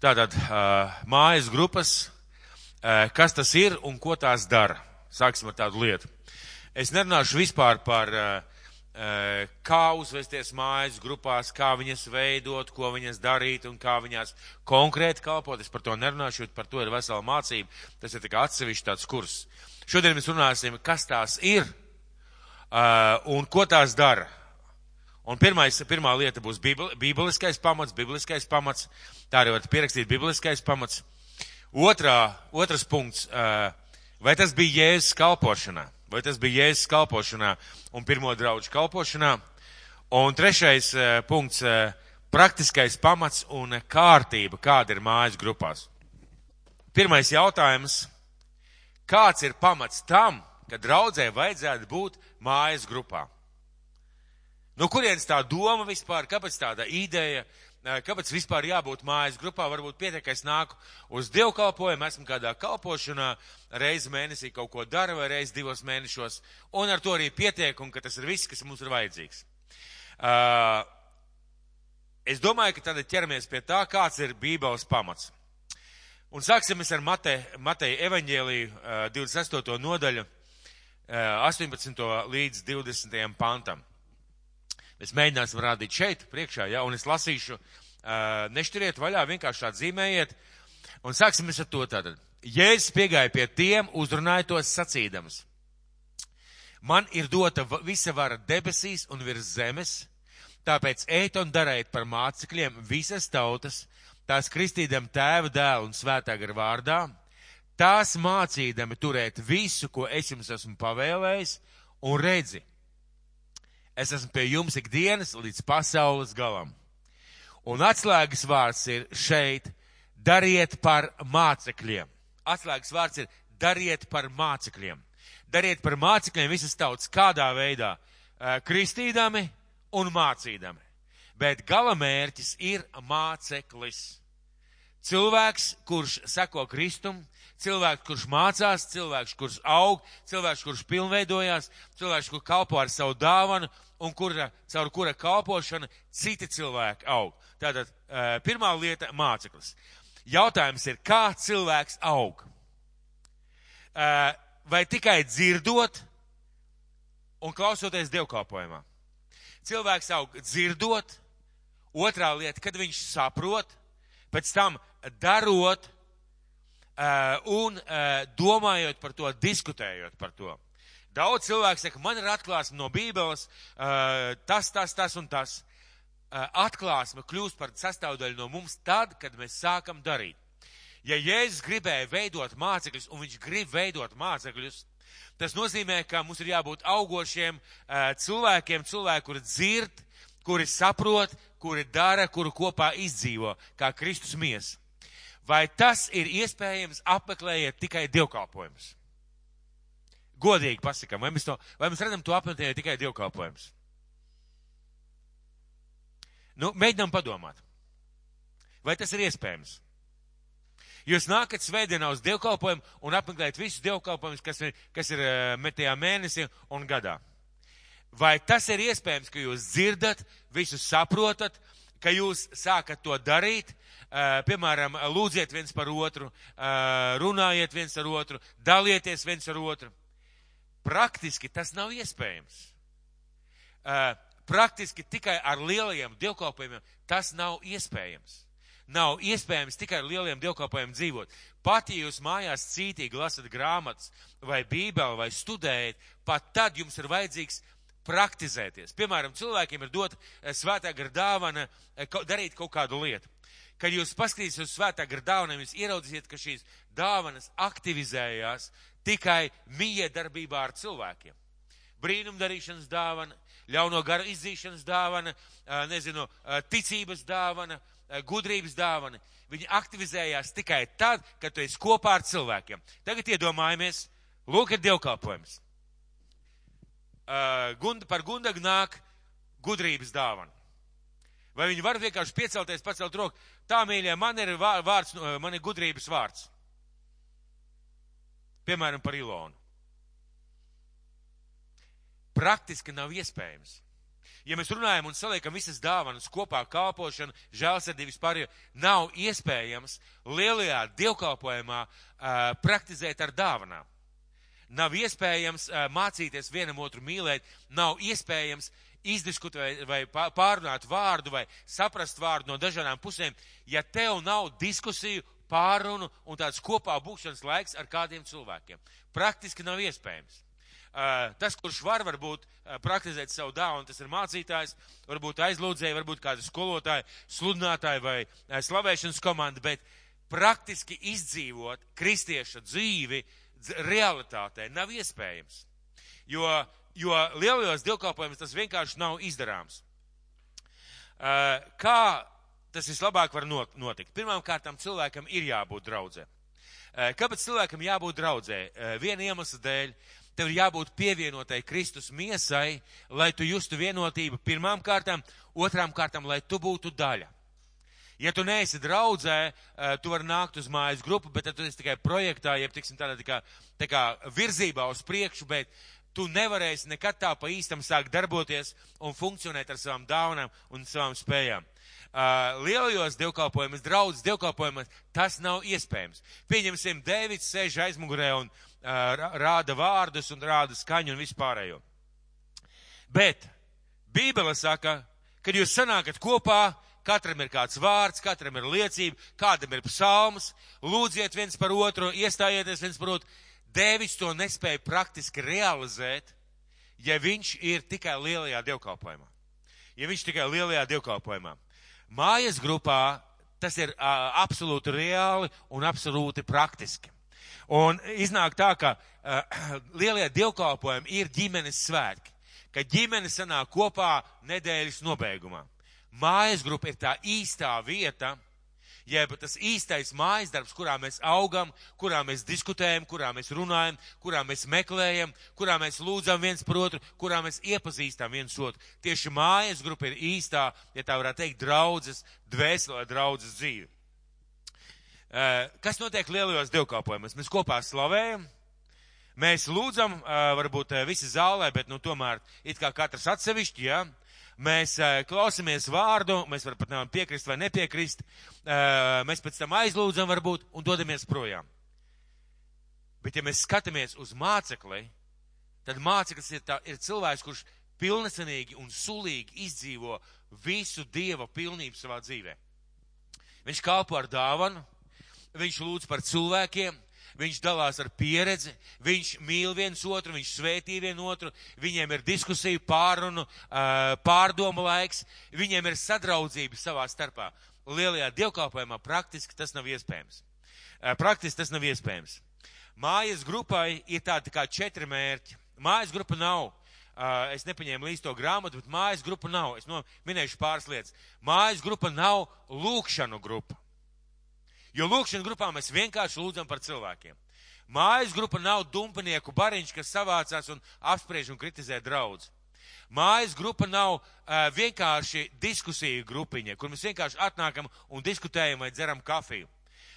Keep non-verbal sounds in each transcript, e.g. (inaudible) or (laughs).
Tātad mājas grupas, kas tas ir un ko tās dara. Sāksim ar tādu lietu. Es nerunāšu vispār par kā uzvesties mājas grupās, kā viņas veidot, ko viņas darīt un kā viņās konkrēti kalpot. Es par to nerunāšu, jo par to ir vesela mācība. Tas ir tikai atsevišķi tāds kurs. Šodien mēs runāsim, kas tās ir un ko tās dara. Un pirmais, pirmā lieta būs bībeliskais pamats, bībeliskais pamats. Tā arī var pierakstīt bībeliskais pamats. Otrā, otrs punkts. Vai tas bija Jēzus kalpošanā? Vai tas bija Jēzus kalpošanā un pirmo draugu kalpošanā? Un trešais punkts - praktiskais pamats un kārtība, kāda ir mājas grupās. Pirmais jautājums. Kāds ir pamats tam, ka draudzē vajadzētu būt mājas grupā? No kurienes tā doma vispār, kāpēc tāda ideja, kāpēc vispār jābūt mājas grupā, varbūt pietiek, ka es nāku uz dievkalpojumu, esmu kādā kalpošanā, reizi mēnesī kaut ko dara vai reizi divos mēnešos, un ar to arī pietiek, un ka tas ir viss, kas mums ir vajadzīgs. Uh, es domāju, ka tad ķeramies pie tā, kāds ir Bībeles pamats. Un sāksimies ar Mate, Mateja evaņģēliju uh, 28. nodaļu, uh, 18. līdz 20. pantam. Mēs mēģināsim rādīt šeit, priekšā, ja, un es lasīšu, nešturiet vaļā, vienkārši tā dzīmējiet, un sāksim ar to tātad. Jēzus piegāja pie tiem, uzrunāja tos sacīdams. Man ir dota visa vara debesīs un virs zemes, tāpēc eit un darēt par mācekļiem visas tautas, tās kristīdam tēva dēlu un svētā gar vārdā, tās mācīdami turēt visu, ko es jums esmu pavēlējis, un redzi, es esmu pie jums ikdienas līdz pasaules galam. Un atslēgas vārds ir šeit, dariet par mācekļiem. Atslēgas vārds ir dariet par mācekļiem. Dariet par mācekļiem visas tautas kādā veidā, kristīdami un mācīdami. Bet galamērķis ir māceklis. Cilvēks, kurš seko Kristum, cilvēks, kurš mācās, cilvēks, kurš aug, cilvēks, kurš pilnveidojās, cilvēks, kurš kalpo ar savu dāvanu un kura, caur kura kalpošana citi cilvēki aug. Tātad pirmā lieta - māceklis. Jautājums ir, kā cilvēks aug? Vai tikai dzirdot un klausoties dievkalpojumā? Cilvēks aug dzirdot, otrā lieta, kad viņš saprot, pēc tam darot un uh, domājot par to, diskutējot par to. Daudz cilvēku saka, man ir atklāsme no Bībeles, uh, tas, tas, tas un tas. Atklāsme kļūst par sastāvdaļu no mums tad, kad mēs sākam darīt. Ja Jēzus gribēja veidot mācekļus, un viņš grib veidot mācekļus, tas nozīmē, ka mums ir jābūt augošiem cilvēkiem, cilvēki, kuri dzird, kuri saprot, kuri dara, kuri kopā izdzīvo, kā Kristus mies. Vai tas ir iespējams apmeklējiet tikai dievkalpojumus? Godīgi pasakām, vai mēs, to, vai mēs redzam to apmeklējot tikai dievkalpojumus? Nu, mēģinām padomāt. Vai tas ir iespējams? Jūs nākat svētdienā uz dievkalpojumu un apmeklējat visus dievkalpojumus, kas ir, kas ir metajā mēnesī un gadā. Vai tas ir iespējams, ka jūs dzirdat, visu saprotat, ka jūs sākat to darīt, piemēram, lūdziet viens par otru, runājiet viens ar otru, dalieties viens ar otru. Praktiski tas nav iespējams. Praktiski tikai ar lielajiem dievkalpojumiem tas nav iespējams. Nav iespējams tikai ar lieliem dievkalpojumiem dzīvot. Pat ja jūs mājās cītīgi lasat grāmatas vai bībeli vai studējat, pat tad jums ir vajadzīgs praktizēties. Piemēram, cilvēkiem ir dot eh, svētā gara dāvana eh, darīt kaut kādu lietu. Kad jūs paskatīsieties uz svētā gara dāvanām, jūs ieraudzīsiet, ka šīs dāvanas aktivizējās tikai miedarbībā ar cilvēkiem. Brīnumdarīšanas dāvana, ļauno garu izdzīšanas dāvana, nezinu, ticības dāvana, gudrības dāvana. Viņi aktivizējās tikai tad, kad tu esi kopā ar cilvēkiem. Tagad iedomājamies, lūk, ir dievkalpojums uh, gund, par gundagu nāk gudrības dāvana. Vai viņi var vienkārši piecelties, pacelt roku? Tā, mīļie, man ir vārds, man ir gudrības vārds. Piemēram, par Ilonu. Praktiski nav iespējams. Ja mēs runājam un saliekam visas dāvanas kopā, kalpošanu, žēlsirdību vispār, nav iespējams lielajā dievkalpojumā uh, praktizēt ar dāvanām. Nav iespējams uh, mācīties vienam otru mīlēt, nav iespējams izdiskutēt vai pārunāt vārdu vai saprast vārdu no dažādām pusēm, ja tev nav diskusiju, pārunu un tāds kopā būšanas laiks ar kādiem cilvēkiem. Praktiski nav iespējams. Uh, tas, kurš var varbūt uh, praktizēt savu dāvanu, tas ir mācītājs, varbūt aizlūdzēji, varbūt kāda skolotāja, sludinātāja vai uh, slavēšanas komanda, bet praktiski izdzīvot kristieša dzīvi realitātē nav iespējams. Jo, jo lielajos dievkalpojumos tas vienkārši nav izdarāms. Kā tas vislabāk var notikt? Pirmām kārtām cilvēkam ir jābūt draudzē. Kāpēc cilvēkam jābūt draudzē? Viena iemesla dēļ tev ir jābūt pievienotai Kristus miesai, lai tu justu vienotību pirmām kārtām, otrām kārtām, lai tu būtu daļa. Ja tu neesi draudzē, eh, tu vari nākt uz mājas grupu, bet tad tu esi tikai projektā, jeb, tiksim, tādā tā kā, tā kā virzībā uz priekšu, bet tu nevarēsi nekad tā pa īstam sākt darboties un funkcionēt ar savām dāvanām un savām spējām. Uh, lielajos dievkalpojumos, draudzes dievkalpojumos, tas nav iespējams. Pieņemsim, Dēvids sēž aizmugurē un uh, rāda vārdus un rāda skaņu un vispārējo. Bet Bībele saka, kad jūs sanākat kopā, katram ir kāds vārds, katram ir liecība, kādam ir psalms, lūdziet viens par otru, iestājieties viens par otru. Dēvis to nespēja praktiski realizēt, ja viņš ir tikai lielajā dievkalpojumā. Ja viņš tikai lielajā dievkalpojumā. Mājas grupā tas ir uh, absolūti reāli un absolūti praktiski. Un iznāk tā, ka uh, (clears throat) lielie dievkalpojumi ir ģimenes svētki, ka ģimene sanāk kopā nedēļas nobeigumā. Mājas grupa ir tā īstā vieta, jeb tas īstais mājas darbs, kurā mēs augam, kurā mēs diskutējam, kurā mēs runājam, kurā mēs meklējam, kurā mēs lūdzam viens par otru, kurā mēs iepazīstam viens otru. Tieši mājas grupa ir īstā, ja tā varētu teikt, draudzes, dvēselē draudzes dzīve. Eh, kas notiek lielajos dievkalpojumos? Mēs kopā slavējam, mēs lūdzam, eh, varbūt eh, visi zālē, bet nu tomēr it kā katrs atsevišķi, ja? Mēs klausamies vārdu, mēs varam pat nevaram piekrist vai nepiekrist, mēs pēc tam aizlūdzam varbūt un dodamies projām. Bet ja mēs skatāmies uz mācekli, tad māceklis ir, tā, ir cilvēks, kurš pilnesenīgi un sulīgi izdzīvo visu Dieva pilnību savā dzīvē. Viņš kalpo ar dāvanu, viņš lūdz par cilvēkiem, viņš dalās ar pieredzi, viņš mīl viens otru, viņš svētī vienu otru, viņiem ir diskusija, pārunu, pārdomu laiks, viņiem ir sadraudzība savā starpā. Lielajā dievkalpojumā praktiski tas nav iespējams. Praktiski tas nav iespējams. Mājas grupai ir tādi kā četri mērķi. Mājas grupa nav es nepaņēmu līdz to grāmatu, bet mājas grupa nav. Es no, minēšu pāris lietas. Mājas grupa nav lūkšanu grupa. Jo lūkšana grupā mēs vienkārši lūdzam par cilvēkiem. Mājas grupa nav dumpinieku bariņš, kas savācās un apspriež un kritizē draudz. Mājas grupa nav uh, vienkārši diskusiju grupiņa, kur mēs vienkārši atnākam un diskutējam vai dzeram kafiju.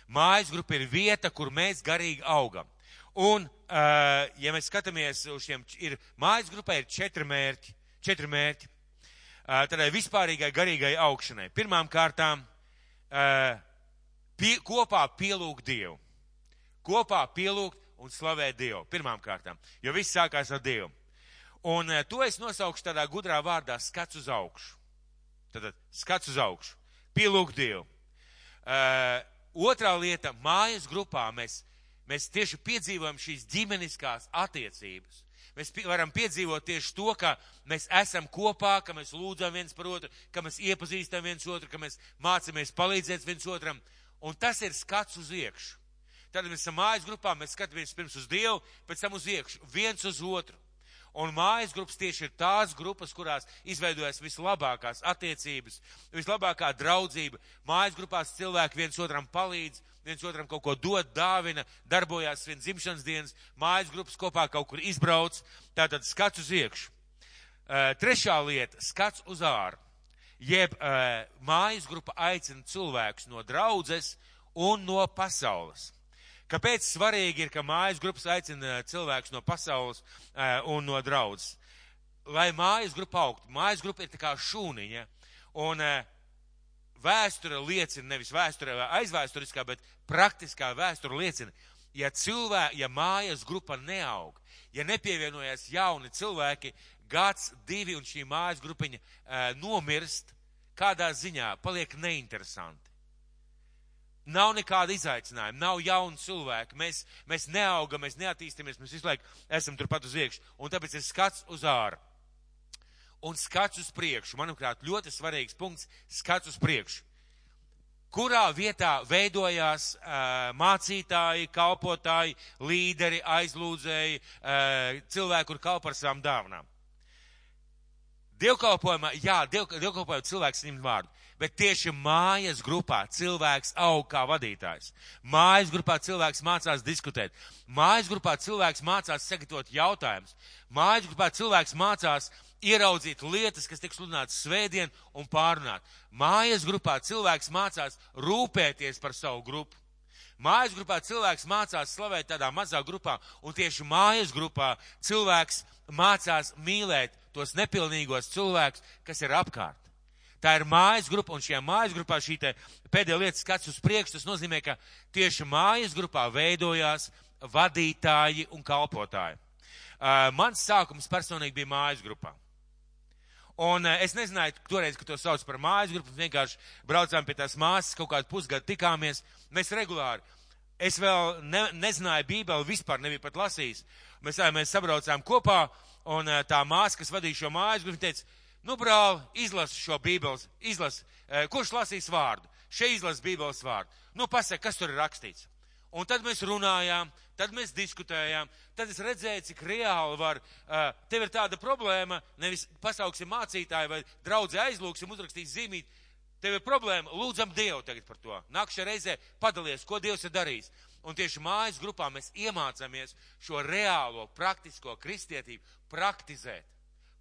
Mājas grupa ir vieta, kur mēs garīgi augam. Un, uh, ja mēs skatāmies uz šiem, ir, mājas grupai ir četri mērķi, četri mērķi. Uh, tādai vispārīgai garīgai augšanai. Pirmām kārtām, uh, pie, kopā pielūgt Dievu. Kopā pielūgt un slavēt Dievu pirmām kārtām, jo viss sākās ar Dievu. Un uh, to es nosaukšu tādā gudrā vārdā skats uz augšu. Tātad skats uz augšu. Pielūgt Dievu. Uh, otrā lieta - mājas grupā mēs, mēs tieši piedzīvojam šīs ģimeniskās attiecības. Mēs varam piedzīvot tieši to, ka mēs esam kopā, ka mēs lūdzam viens par otru, ka mēs iepazīstam viens otru, ka mēs mācāmies palīdzēt viens otram. Un tas ir skats uz iekšu. Tad mēs esam mājas grupā, mēs skatāmies pirms uz Dievu, pēc tam uz iekšu, viens uz otru. Un mājas grupas tieši ir tās grupas, kurās izveidojas vislabākās attiecības, vislabākā draudzība. Mājas grupās cilvēki viens otram palīdz, viens otram kaut ko dod, dāvina, darbojās viens dzimšanas dienas, mājas grupas kopā kaut kur izbrauc, tātad skats uz iekšu. Trešā lieta - skats uz āru jeb uh, mājas grupa aicina cilvēkus no draudzes un no pasaules. Kāpēc svarīgi ir, ka mājas grupas aicina cilvēkus no pasaules uh, un no draudzes? lai mājas grupa augtu. Mājas grupa ir tā kā šūniņa. Un vēsture liecina, nevis vēsture aizvēsturiskā, bet praktiskā vēsture liecina, ja cilvēki, ja mājas grupa neaug, ja nepievienojas jauni cilvēki, gads, divi un šī mājas grupiņa e, nomirst, kādā ziņā paliek neinteresanti. Nav nekāda izaicinājuma, nav jaunu cilvēku, mēs, mēs neaugam, mēs neattīstamies, mēs visu laiku esam turpat uz iekšu, un tāpēc ir skats uz ārā un skats uz priekšu. Manuprāt, ļoti svarīgs punkts - skats uz priekšu. Kurā vietā veidojās uh, mācītāji, kalpotāji, līderi, aizlūdzēji, uh, cilvēki, kur kalpo ar savām dāvanām? Dievkalpojumā, jā, diev, dievkalpojumā cilvēks ņem vārdu, bet tieši mājas grupā cilvēks aug kā vadītājs. Mājas grupā cilvēks mācās diskutēt. Mājas grupā cilvēks mācās sagatavot jautājumus. Mājas grupā cilvēks mācās ieraudzīt lietas, kas tiek sludināts svētdien un pārunāt. Mājas grupā cilvēks mācās rūpēties par savu grupu. Mājas grupā cilvēks mācās slavēt tādā mazā grupā, un tieši mājas grupā cilvēks mācās mīlēt tos nepilnīgos cilvēkus, kas ir apkārt. Tā ir mājas grupa, un šajā mājas grupā šī pēdējā lieta skats uz priekšu, tas nozīmē, ka tieši mājas grupā veidojās vadītāji un kalpotāji. Uh, mans sākums personīgi bija mājas grupā. Un uh, es nezināju, toreiz, ka to sauc par mājas grupu, vienkārši braucām pie tās māsas, kaut kādu pusgadu tikāmies. Mēs regulāri. Es vēl ne, nezināju Bībeli, vispār nebiju pat lasījis. Mēs, mēs sabraucām kopā, un tā māsa, kas vadīja šo mājas grupu, teica, nu, brāl, izlasi šo Bībeles, izlasi, kurš lasīs vārdu? Šeit izlasi Bībeles vārdu. Nu, pasaka, kas tur ir rakstīts. Un tad mēs runājām, tad mēs diskutējām, tad es redzēju, cik reāli var, tev ir tāda problēma, nevis pasauksim mācītāju vai draudzi aizlūksim, uzrakstīt zīmīt, tev ir problēma, lūdzam Dievu tagad par to. Nākšā reizē padalies, ko Dievs ir darījis. Un tieši mājas grupā mēs iemācāmies šo reālo, praktisko kristietību praktizēt.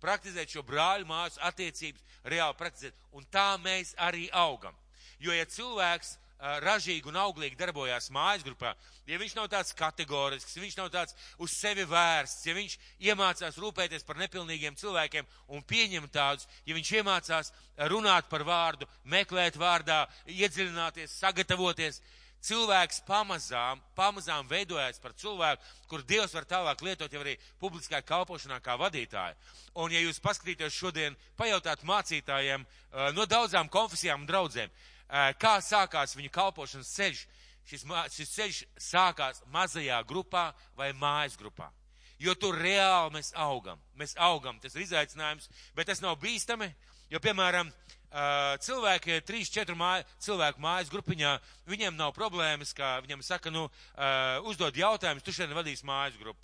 Praktizēt šo brāļu mājas attiecības, reāli praktizēt. Un tā mēs arī augam. Jo, ja cilvēks ražīgi un auglīgi darbojās mājas grupā, ja viņš nav tāds kategorisks, ja viņš nav tāds uz sevi vērsts, ja viņš iemācās rūpēties par nepilnīgiem cilvēkiem un pieņemt tādus, ja viņš iemācās runāt par vārdu, meklēt vārdā, iedziļināties, sagatavoties, cilvēks pamazām, pamazām veidojas par cilvēku, kur Dievs var tālāk lietot jau arī publiskā kalpošanā kā vadītāju. Un ja jūs paskatīties šodien, pajautāt mācītājiem no daudzām konfesijām un draudzēm, kā sākās viņa kalpošanas ceļš. Šis, šis ceļš sākās mazajā grupā vai mājas grupā. Jo tur reāli mēs augam. Mēs augam, tas ir izaicinājums, bet tas nav bīstami, jo, piemēram, cilvēki, trīs, četru māju, cilvēku mājas grupiņā, viņiem nav problēmas, kā viņam saka, nu, uzdod jautājumus, tu šodien vadīsi mājas grupu.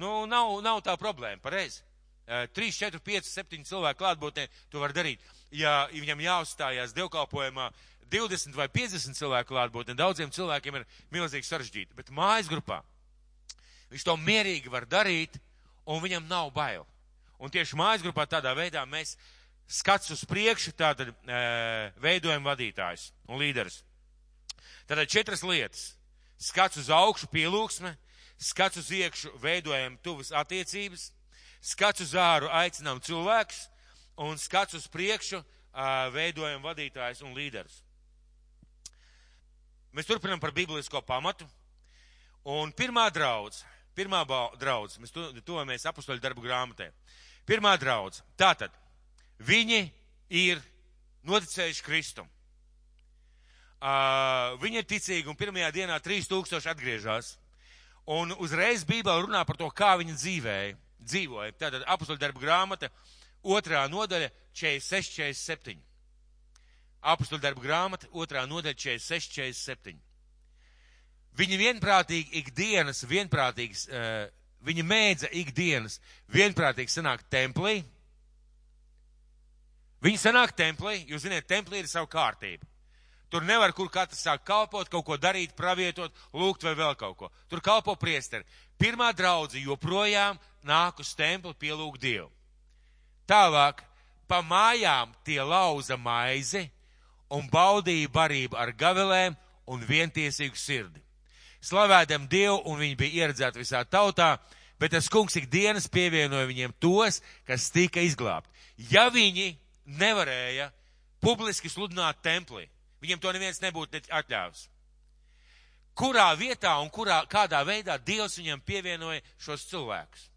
Nu, nav, nav tā problēma, pareizi. 3, 4, 5, 7 cilvēku klātbūtnē to var darīt. Ja viņam jāuzstājās dievkalpojumā 20 vai 50 cilvēku klātbūtnē, daudziem cilvēkiem ir milzīgi sarežģīti. Bet mājas grupā viņš to mierīgi var darīt, un viņam nav bail. Un tieši mājas grupā tādā veidā mēs skats uz priekšu, tātad e, veidojam vadītājs un līderis. Tātad četras lietas. Skats uz augšu, pielūgsme, skats uz iekšu, veidojam tuvas attiecības, skats uz āru aicinām cilvēkus un skats uz priekšu veidojam vadītājs un līderus. Mēs turpinām par biblisko pamatu. Un pirmā draudz, pirmā draudz, mēs tuvamies apustoļu darbu grāmatē. Pirmā draudz, tātad, viņi ir noticējuši Kristum. Uh, viņi ir ticīgi un pirmajā dienā 3000 atgriežas. Un uzreiz Bībele runā par to, kā viņi dzīvēja dzīvoja. Tātad apustuļu darba grāmata, otrā nodaļa 46, 47. Apustuļu darba grāmata, otrā nodaļa 46, 47. Viņi vienprātīgi ikdienas, vienprātīgs, uh, viņi mēdza ikdienas vienprātīgi sanākt templī. Viņi sanāk templī, jūs zināt, templī ir savu kārtību. Tur nevar, kur katrs sāk kalpot, kaut ko darīt, pravietot, lūgt vai vēl kaut ko. Tur kalpo priesteri. Pirmā draudze joprojām nāk uz templi pielūgt Dievu. Tālāk, pa mājām tie lauza maizi un baudīja barību ar gavelēm un vientiesīgu sirdi. Slavēdam Dievu, un viņi bija ieredzēti visā tautā, bet tas kungs ikdienas pievienoja viņiem tos, kas tika izglābti. Ja viņi nevarēja publiski sludināt templī, viņiem to neviens nebūtu atļāvis. Kurā vietā un kurā, kādā veidā Dievs viņiem pievienoja šos cilvēkus?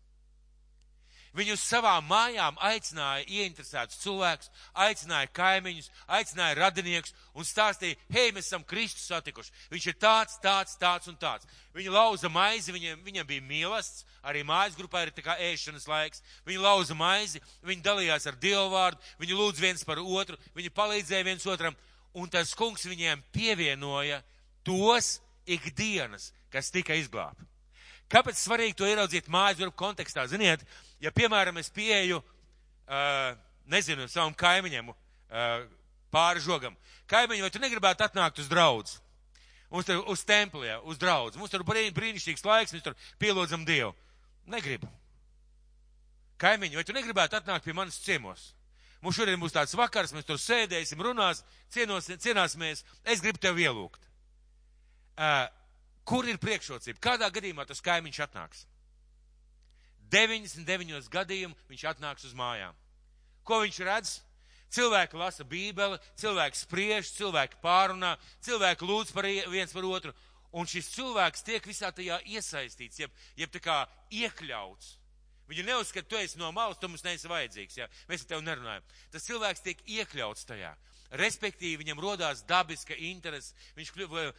Viņi uz savām mājām aicināja ieinteresētus cilvēkus, aicināja kaimiņus, aicināja radiniekus un stāstīja, hei, mēs esam Kristus satikuši. Viņš ir tāds, tāds, tāds un tāds. Viņi lauza maizi, viņiem, viņam bija mīlestības, arī mājas grupā ir tā kā ēšanas laiks. Viņi lauza maizi, viņi dalījās ar Dievu vārdu, viņi lūdz viens par otru, viņi palīdzēja viens otram, un tas kungs viņiem pievienoja tos ikdienas, kas tika izglābti. Kāpēc svarīgi to ieraudzīt mājas grupu kontekstā? Ziniet, ja piemēram es pieeju, uh, nezinu, savam kaimiņam uh, pāri žogam, kaimiņi, vai tu negribētu atnākt uz draudz? Mums tur uz templi, uz draudz. Mums tur brīnišķīgs laiks, mēs tur pielūdzam Dievu. Negribu. Kaimiņi, vai tu negribētu atnākt pie manis ciemos? Mums šodien būs tāds vakars, mēs tur sēdēsim, runās, cienos, cienāsimies. Es gribu tev ielūgt. Uh, Kur ir priekšrocība? Kādā gadījumā tas kaimiņš atnāks? 99 gadījumu viņš atnāks uz mājām. Ko viņš redz? Cilvēki lasa bībeli, cilvēki spriež, cilvēki pārunā, cilvēki lūdz par viens par otru, un šis cilvēks tiek visā tajā iesaistīts, jeb, jeb tā kā iekļauts. Viņi neuzskata, tu esi no malas, tu mums neesi vajadzīgs, ja? mēs ar tevi nerunājam. Tas cilvēks tiek iekļauts tajā. Respektīvi, viņam rodās dabiska interese, viņš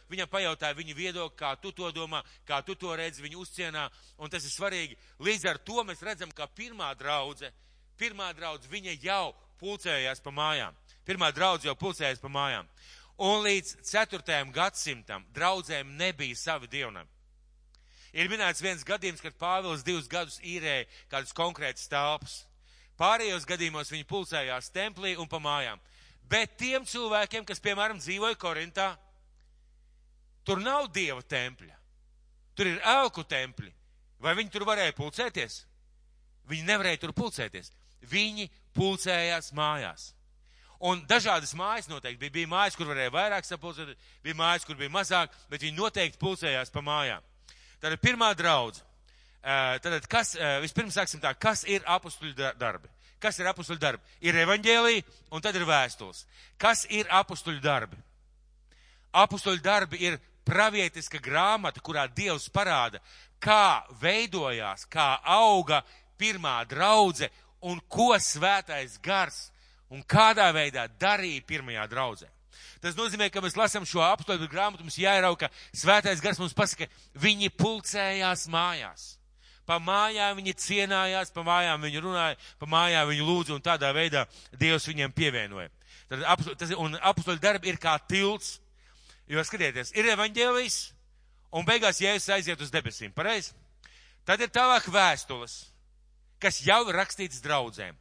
viņam pajautāja viņa viedokli, kā tu to domā, kā tu to redzi, viņu uzcienā, un tas ir svarīgi. Līdz ar to mēs redzam, ka pirmā draudze, pirmā draudze, viņa jau pulcējās pa mājām. Pirmā draudze jau pulcējās pa mājām. Un līdz 4. gadsimtam draudzēm nebija savi dievnami. Ir minēts viens gadījums, kad Pāvils divus gadus īrēja kādus konkrētus telpas. Pārējos gadījumos viņi pulcējās templī un pa mājām. Bet tiem cilvēkiem, kas, piemēram, dzīvoja Korintā, tur nav dieva tempļa. Tur ir elku tempļi. Vai viņi tur varēja pulcēties? Viņi nevarēja tur pulcēties. Viņi pulcējās mājās. Un dažādas mājas noteikti bija. Bija mājas, kur varēja vairāk sapulcēt, bija mājas, kur bija mazāk, bet viņi noteikti pulcējās pa mājām. Tātad pirmā draudz. Tātad kas, vispirms sāksim tā, kas ir apustuļu darbi? Kas ir apustuļu darbi? Ir evaņģēlija un tad ir vēstules. Kas ir apustuļu darbi? Apustuļu darbi ir pravietiska grāmata, kurā Dievs parāda, kā veidojās, kā auga pirmā draudze un ko svētais gars un kādā veidā darīja pirmajā draudzē. Tas nozīmē, ka mēs lasām šo apstākļu grāmatu, mums jārauka, svētais gars mums pasaka, viņi pulcējās mājās. Pa mājām viņi cienājās, pa mājām viņi runāja, pa mājām viņi lūdza un tādā veidā Dievs viņiem pievienoja. Tad, tas, un apstoļu darbi ir kā tilts, jo skatieties, ir evaņģēlijs un beigās Jēzus aiziet uz debesīm, pareizi? Tad ir tālāk vēstules, kas jau ir rakstīts draudzēm.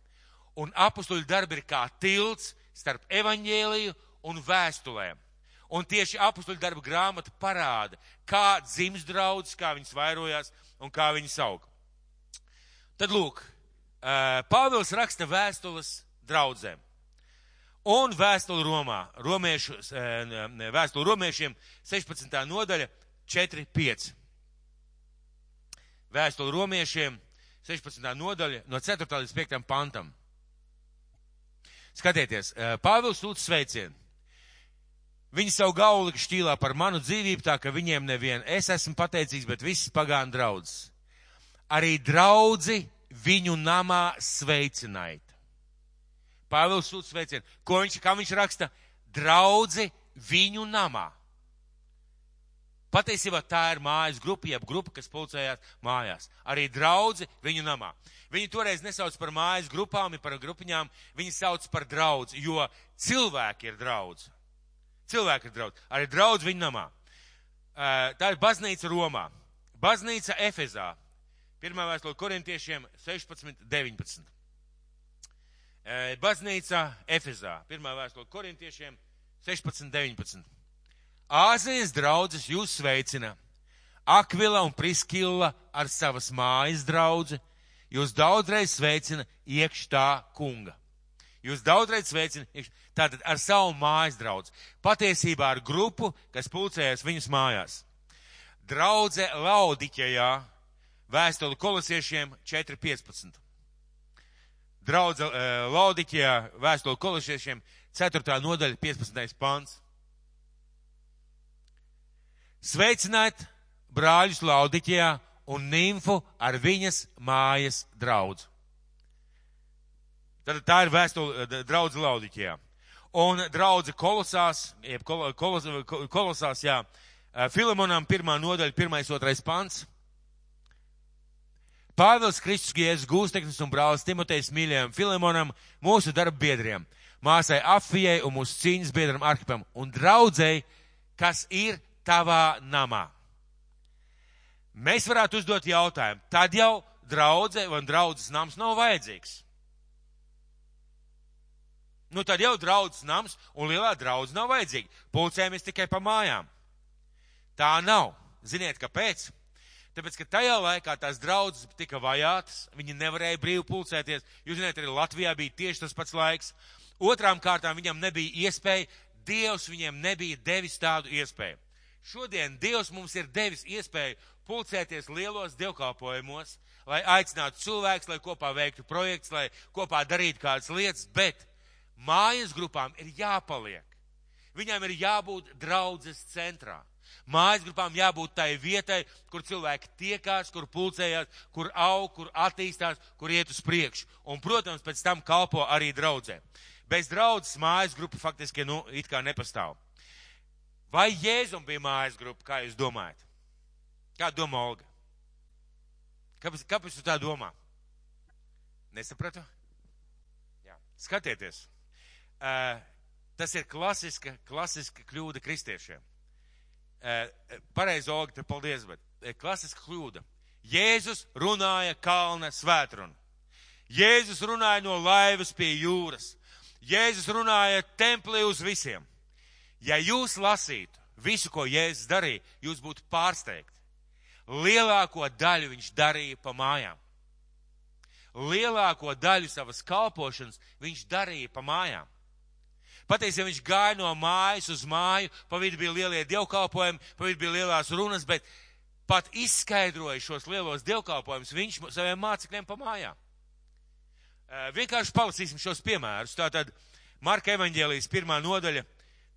Un apstoļu darbi ir kā tilts starp evaņģēliju un vēstulēm. Un tieši apstoļu darba grāmata parāda, kā dzims draudzes, kā viņas vairojās, un kā viņi sauk. Tad lūk, Pāvils raksta vēstules draudzēm. Un vēstuli Romā, romiešu, vēstuli romiešiem 16. nodaļa 4.5. Vēstuli romiešiem 16. nodaļa no 4. līdz 5. pantam. Skatieties, Pāvils sūta sveicienu. Viņi savu gauli šķīlā par manu dzīvību, tā ka viņiem nevien es esmu pateicīgs, bet visas pagānu draudzes. Arī draudzi viņu namā sveicināja. Pāvils sūta sveicienu. Ko viņš, kā viņš raksta? Draudzi viņu namā. Patiesībā tā ir mājas grupa, jeb grupa, kas pulcējās mājās. Arī draudzi viņu namā. Viņi toreiz nesauc par mājas grupām, par grupiņām, viņi sauc par draudzi, jo cilvēki ir draudzi. Cilvēki ir draudz. Arī draudz viņa namā. Tā ir baznīca Romā. Baznīca Efezā. Pirmā vēstule korintiešiem 16, 19. Baznīca Efezā. Pirmā vēstule korintiešiem 16, 19. Āzijas draudzes jūs sveicina. Akvila un Priskilla ar savas mājas draudzi jūs daudzreiz sveicina iekš tā kunga. Jūs daudzreiz sveicināt, tātad ar savu mājas draudz. Patiesībā ar grupu, kas pulcējas viņas mājās. Draudze Laudiķejā vēstuli kolosiešiem 4.15. Draudze Laudiķijā vēstuli kolosiešiem 4. nodaļa 15. pants. Sveicināt brāļus Laudiķijā un nimfu ar viņas mājas draudzu. Tad tā ir vēstule draudze Laudiķijā. Un draudze kolosās, jeb kolos, kolosās, jā, Filemonam pirmā nodaļa, pirmais, otrais pants. Pāvils Kristus Jēzus Gūsteknis un brālis Timotejs mīļajam Filemonam, mūsu darba biedriem, māsai Afijai un mūsu cīņas biedram Arhipam un draudzēji, kas ir tavā namā. Mēs varētu uzdot jautājumu, tad jau draudze vai draudzes nams nav vajadzīgs. Nu tad jau draudzes nams un lielā draudze nav vajadzīga. Pulcējamies tikai pa mājām. Tā nav. Ziniet, kāpēc? Tāpēc, ka tajā laikā tās draudzes tika vajātas, viņi nevarēja brīvi pulcēties. Jūs zināt, arī Latvijā bija tieši tas pats laiks. Otrām kārtām viņam nebija iespēja, Dievs viņiem nebija devis tādu iespēju. Šodien Dievs mums ir devis iespēju pulcēties lielos dievkalpojumos, lai aicinātu cilvēkus, lai kopā veiktu projekts, lai kopā darītu kādas lietas, bet mājas grupām ir jāpaliek. Viņām ir jābūt draudzes centrā. Mājas grupām jābūt tai vietai, kur cilvēki tiekās, kur pulcējās, kur aug, kur attīstās, kur iet uz priekšu. Un, protams, pēc tam kalpo arī draudzē. Bez draudzes mājas grupa faktiski, nu, it kā nepastāv. Vai Jēzum bija mājas grupa, kā jūs domājat? Kā domā Olga? Kāpēc, kāpēc tu tā domā? Nesapratu? Jā. Skatieties. Tas ir klasiska, klasiska kļūda kristiešiem. Uh, pareizi, Olga, te paldies, bet uh, klasiska kļūda. Jēzus runāja kalna svētrunu. Jēzus runāja no laivas pie jūras. Jēzus runāja templī uz visiem. Ja jūs lasītu visu, ko Jēzus darīja, jūs būtu pārsteigti. Lielāko daļu viņš darīja pa mājām. Lielāko daļu savas kalpošanas viņš darīja pa mājām. Patiesībā viņš gāja no mājas uz māju, pa vidu bija lielie dievkalpojumi, pa vidu bija lielās runas, bet pat izskaidroja šos lielos dievkalpojumus viņš saviem mācekļiem pa mājām. Vienkārši palasīsim šos piemērus. Tātad Marka evaņģēlijas pirmā nodaļa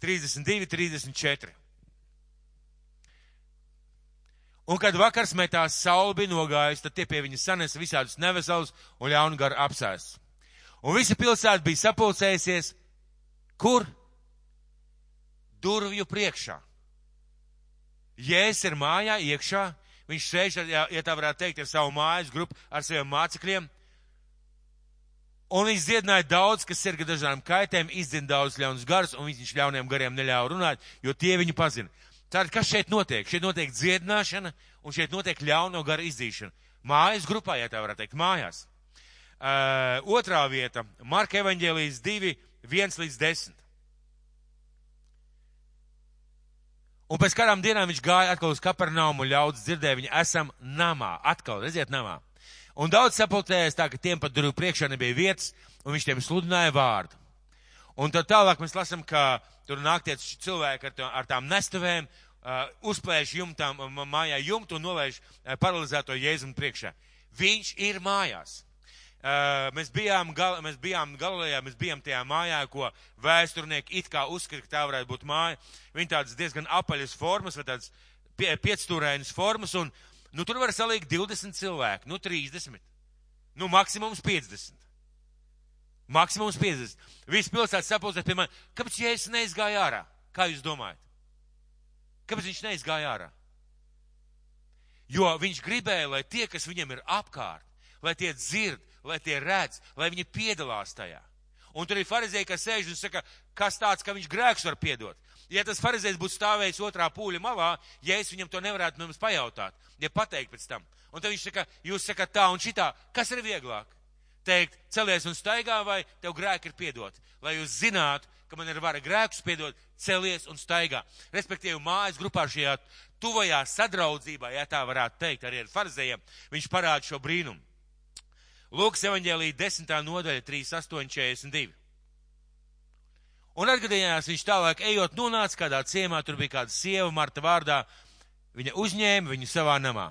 32, 34. Un kad vakars metās saule bija nogājusi, tad tie pie viņa sanes visādus neveselus un ļaunu garu apsēsts. Un visa pilsēta bija sapulcējusies, kur? Durvju priekšā. Jēzus ir mājā iekšā, viņš sēž, ja tā varētu teikt, ar savu mājas grupu, ar saviem mācekļiem, Un viņš dziedināja daudz, kas ir dažādām kaitēm, izdzina daudz ļaunus garus, un viņš ļauniem gariem neļāva runāt, jo tie viņu pazina. Tātad, kas šeit notiek? Šeit notiek dziedināšana, un šeit notiek ļauno garu izdzīšana. Mājas grupā, ja tā varētu teikt, mājās. Uh, otrā vieta - Marka evaņģēlijas 2, 1 līdz 10. Un pēc kādām dienām viņš gāja atkal uz Kapernaumu, ļaudis dzirdēja viņu, esam namā, atkal, redziet, namā. Un daudz sapulcējās tā, ka tiem pat durvju priekšā nebija vietas, un viņš tiem sludināja vārdu. Un tad tālāk mēs lasām, ka tur nāk tie cilvēki ar, tā, ar tām nestuvēm, uh, uzplēš jumtām, mājā jumtu un nolaiž uh, paralizēto jēzumu priekšā. Viņš ir mājās. Uh, mēs bijām, gal, mēs bijām Galilejā, mēs bijām tajā mājā, ko vēsturnieki it kā uzskata, ka tā varētu būt māja. Viņa tādas diezgan apaļas formas, vai tādas pie, piecstūrainas formas, un Nu, tur var salikt 20 cilvēku, nu 30, nu maksimums 50. Maksimums 50. Viss pilsētas sapulcē pie manis. Kāpēc Jēzus neizgāja ārā? Kā jūs domājat? Kāpēc viņš neizgāja ārā? Jo viņš gribēja, lai tie, kas viņam ir apkārt, lai tie dzird, lai tie redz, lai viņi piedalās tajā. Un tur ir farizēji, kas sēž un saka, kas tāds, ka viņš grēks var piedot. Ja tas farizējs būtu stāvējis otrā pūļa malā, ja es viņam to nevarētu mums pajautāt, ja pateikt pēc tam. Un tad viņš saka, jūs sakat tā un šitā, kas ir vieglāk? Teikt, celies un staigā vai tev grēki ir piedot? Lai jūs zinātu, ka man ir vara grēkus piedot, celies un staigā. Respektīvi, mājas grupā šajā tuvajā sadraudzībā, ja tā varētu teikt, arī ar farizējiem, viņš parāda šo brīnumu. Lūks evaņģēlī 10. nodaļa 3.8.42. Un atgadījās viņš tālāk ejot nonāca kādā ciemā, tur bija kāda sieva Marta vārdā, viņa uzņēma viņu savā namā.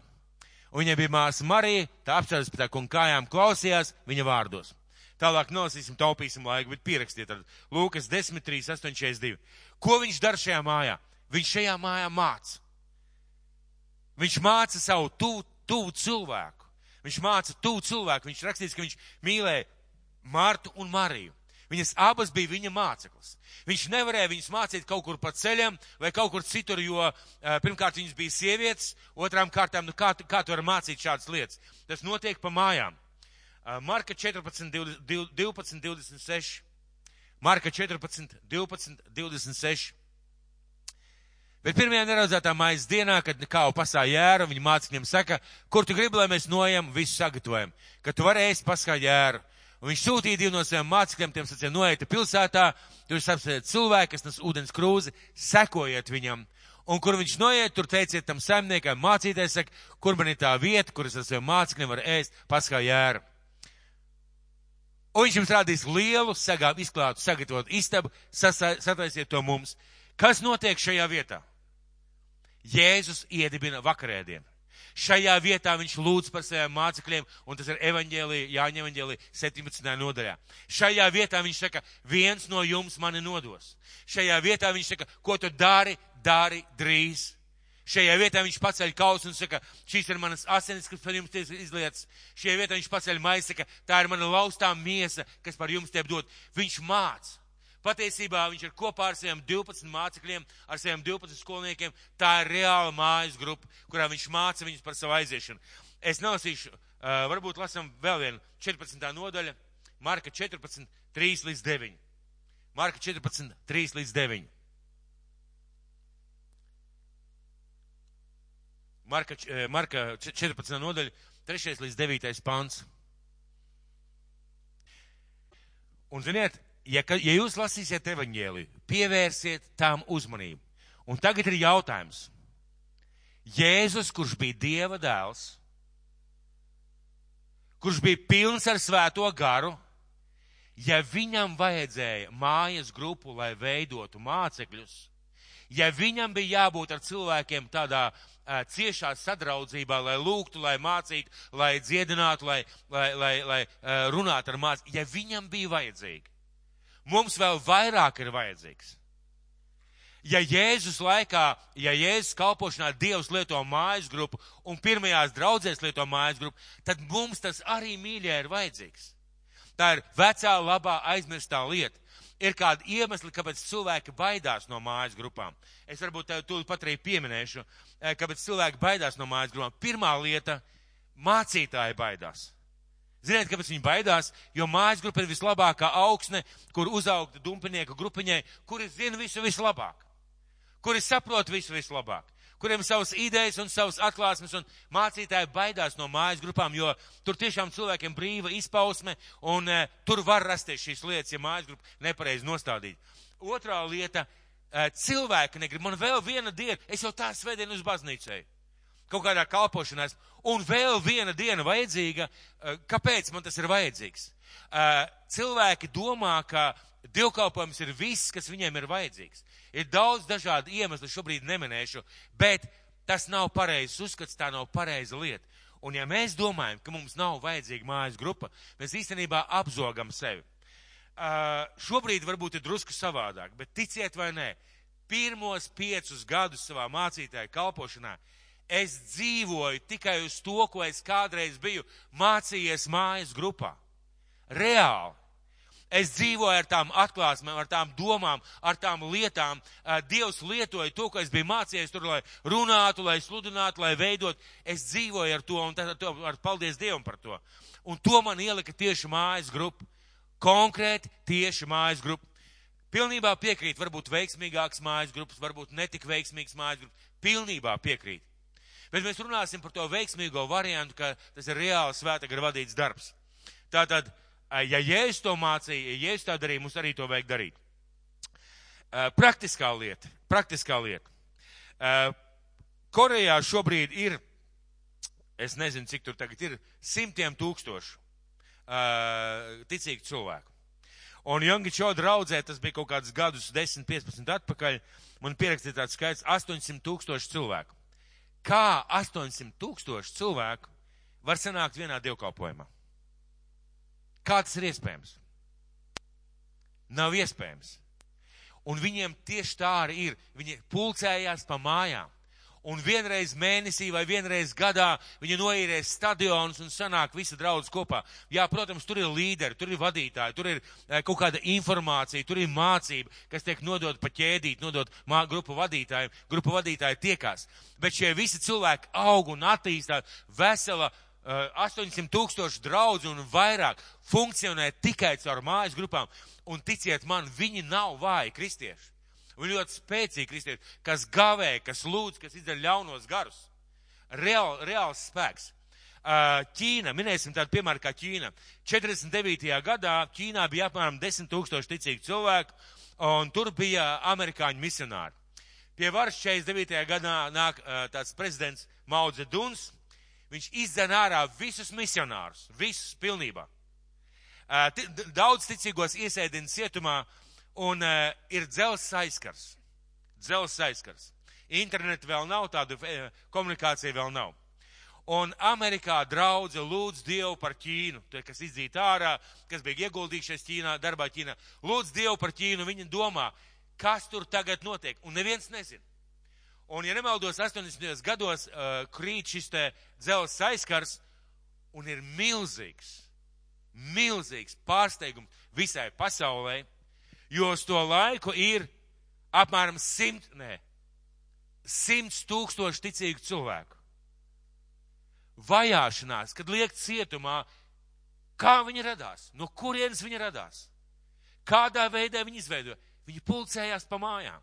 Un viņai bija māsa Marija, tā apstājas pie tā kunga kājām, klausījās viņa vārdos. Tālāk nolasīsim, taupīsim laiku, bet pierakstiet ar Lūkas 10, 3, 8, 42. Ko viņš dara šajā mājā? Viņš šajā mājā māca. Viņš māca savu tuvu, tuvu cilvēku. Viņš māca tuvu cilvēku. Viņš rakstīts, ka viņš mīlēja Martu un Mariju. Viņas abas bija viņa māceklis. Viņš nevarēja viņus mācīt kaut kur pa ceļam vai kaut kur citur, jo uh, pirmkārt viņas bija sievietes, otrām kārtām, nu kā, kā tu vari mācīt šādas lietas? Tas notiek pa mājām. Uh, Marka 14, 12, 12, 26. Marka 14, 12, 26. Bet pirmajā neraudzētā mājas dienā, kad kāva pasā jēru, viņa mācekļiem saka, kur tu gribi, lai mēs nojam, visu sagatavojam, ka tu vari ēst paskā jēru. Un viņš sūtīja divu no saviem mācekļiem, tiem sacīja, noiet pilsētā, tur jūs apsēdiet cilvēku, kas nes ūdens krūzi, sekojiet viņam. Un kur viņš noiet, tur teiciet tam saimniekam, mācīties, saka, kur man ir tā vieta, kur es ar saviem mācekļiem varu ēst paskā jēru. Un viņš jums rādīs lielu, sagām izklātu, sagatavot istabu, sataisiet to mums. Kas notiek šajā vietā? Jēzus iedibina vakarēdienu. Šajā vietā viņš lūdz par saviem mācekļiem, un tas ir evaņģēlija, Jāņa evaņģēlija 17. nodaļā. Šajā vietā viņš saka, viens no jums mani nodos. Šajā vietā viņš saka, ko tu dari, dari drīz. Šajā vietā viņš paceļ kausu un saka, šīs ir manas asinis, kas par jums tiek izlietas. Šajā vietā viņš paceļ maizi, saka, tā ir mana laustā miesa, kas par jums tiek dot. Viņš māca. Patiesībā viņš ir kopā ar saviem 12 mācekļiem, ar saviem 12 skolniekiem. Tā ir reāla mājas grupa, kurā viņš māca viņus par savu aiziešanu. Es nelasīšu, uh, varbūt lasam vēl vienu 14. nodaļa, Marka 14, 3 līdz 9. Marka 14, 3 līdz 9. Marka, Marka 14. nodaļa, 3 līdz 9. pants. Un ziniet, ja, ja jūs lasīsiet evaņģēliju, pievērsiet tām uzmanību. Un tagad ir jautājums. Jēzus, kurš bija Dieva dēls, kurš bija pilns ar svēto garu, ja viņam vajadzēja mājas grupu, lai veidotu mācekļus, ja viņam bija jābūt ar cilvēkiem tādā uh, ciešā sadraudzībā, lai lūgtu, lai mācītu, lai dziedinātu, lai, lai, lai, lai uh, runātu ar mācību, ja viņam bija vajadzīgi, mums vēl vairāk ir vajadzīgs. Ja Jēzus laikā, ja Jēzus kalpošanā Dievs lieto mājas grupu un pirmajās draudzēs lieto mājas grupu, tad mums tas arī mīļā ir vajadzīgs. Tā ir vecā, labā, aizmirstā lieta. Ir kādi iemesli, kāpēc cilvēki baidās no mājas grupām. Es varbūt tev tūlīt pat arī pieminēšu, eh, kāpēc cilvēki baidās no mājas grupām. Pirmā lieta - mācītāji baidās. Ziniet, kāpēc viņi baidās? Jo mājas grupa ir vislabākā augsne, kur uzaugt dumpinieku grupiņai, kuri zina visu vislabāk, kuri saprot visu vislabāk, kuriem savas idejas un savas atklāsmes un mācītāji baidās no mājas grupām, jo tur tiešām cilvēkiem brīva izpausme un e, tur var rasties šīs lietas, ja mājas grupa nepareizi nostādīt. Otrā lieta e, - cilvēki negrib. Man vēl viena diena, es jau tā svētdien uz baznīcēju kaut kādā kalpošanā, un vēl viena diena vajadzīga, eh, kāpēc man tas ir vajadzīgs? Eh, cilvēki domā, ka dievkalpojums ir viss, kas viņiem ir vajadzīgs. Ir daudz dažādu iemeslu, šobrīd neminēšu, bet tas nav pareizs uzskats, tā nav pareiza lieta. Un ja mēs domājam, ka mums nav vajadzīga mājas grupa, mēs īstenībā apzogam sevi. Uh, šobrīd varbūt ir drusku savādāk, bet ticiet vai nē, pirmos piecus gadus savā mācītāja kalpošanā es dzīvoju tikai uz to, ko es kādreiz biju mācījies mājas grupā. Reāli. Es dzīvoju ar tām atklāsmēm, ar tām domām, ar tām lietām. Dievs lietoja to, ko es biju mācījies tur, lai runātu, lai sludinātu, lai veidot. Es dzīvoju ar to, un tad, ar paldies Dievam par to. Un to man ielika tieši mājas grupa. Konkrēti tieši mājas grupa. Pilnībā piekrīt, varbūt veiksmīgāks mājas grupas, varbūt netik veiksmīgs mājas grupas. Pilnībā piekrīt. Bet mēs runāsim par to veiksmīgo variantu, ka tas ir reāli svēta gara vadīts darbs. Tātad, ja Jēzus to mācīja, ja Jēzus tā darīja, mums arī to vajag darīt. Praktiskā lieta, praktiskā lieta. Korejā šobrīd ir, es nezinu, cik tur tagad ir, simtiem tūkstošu ticīgu cilvēku. Un Jungi Čo draudzē, tas bija kaut kādus gadus, 10, 15 atpakaļ, man pierakstīja tāds skaits 800 tūkstoši cilvēku Kā 800 tūkstoši cilvēku var sanākt vienā dievkalpojumā? Kā tas ir iespējams? Nav iespējams. Un viņiem tieši tā arī ir. Viņi pulcējās pa mājām. Un vienreiz mēnesī vai vienreiz gadā viņi noīrē stadionus un sanāk visi draudz kopā. Jā, protams, tur ir līderi, tur ir vadītāji, tur ir e, kaut kāda informācija, tur ir mācība, kas tiek nodot pa ķēdīt, nodot mā, grupu vadītājiem. Grupu vadītāji tiekās. Bet šie visi cilvēki aug un attīstās vesela 800 tūkstoši draudzu un vairāk funkcionē tikai caur mājas grupām. Un ticiet man, viņi nav vāji kristieši. Viņi ļoti spēcīgi kristieši, kas gavē, kas lūdz, kas izdara ļaunos garus. Real, reāls spēks. Ķīna, minēsim tādu piemēru kā Ķīna. 49. gadā Ķīnā bija apmēram 10 tūkstoši ticīgu cilvēku, un tur bija amerikāņu misionāri. Pie varas 49. gadā nāk tāds prezidents Maudze Duns, Viņš izdzen ārā visus misionārus, visus pilnībā. Daudz ticīgos iesēdina cietumā un ir dzels aizskars. Dzels aizskars. Internetu vēl nav, tādu komunikāciju vēl nav. Un Amerikā draudze lūdz Dievu par Ķīnu, tie, kas izdzīta ārā, kas bija ieguldījušies Ķīnā, darbā Ķīnā. Lūdz Dievu par Ķīnu, viņi domā, kas tur tagad notiek, un neviens nezina. Un, ja nemaldos, 80. gados uh, krīt šis te dzelzs aizskars un ir milzīgs, milzīgs pārsteigums visai pasaulē, jo uz to laiku ir apmēram simt, nē, simts tūkstoši ticīgu cilvēku. Vajāšanās, kad liek cietumā, kā viņi radās, no kurienes viņi radās, kādā veidā viņi izveidoja. Viņi pulcējās pa mājām.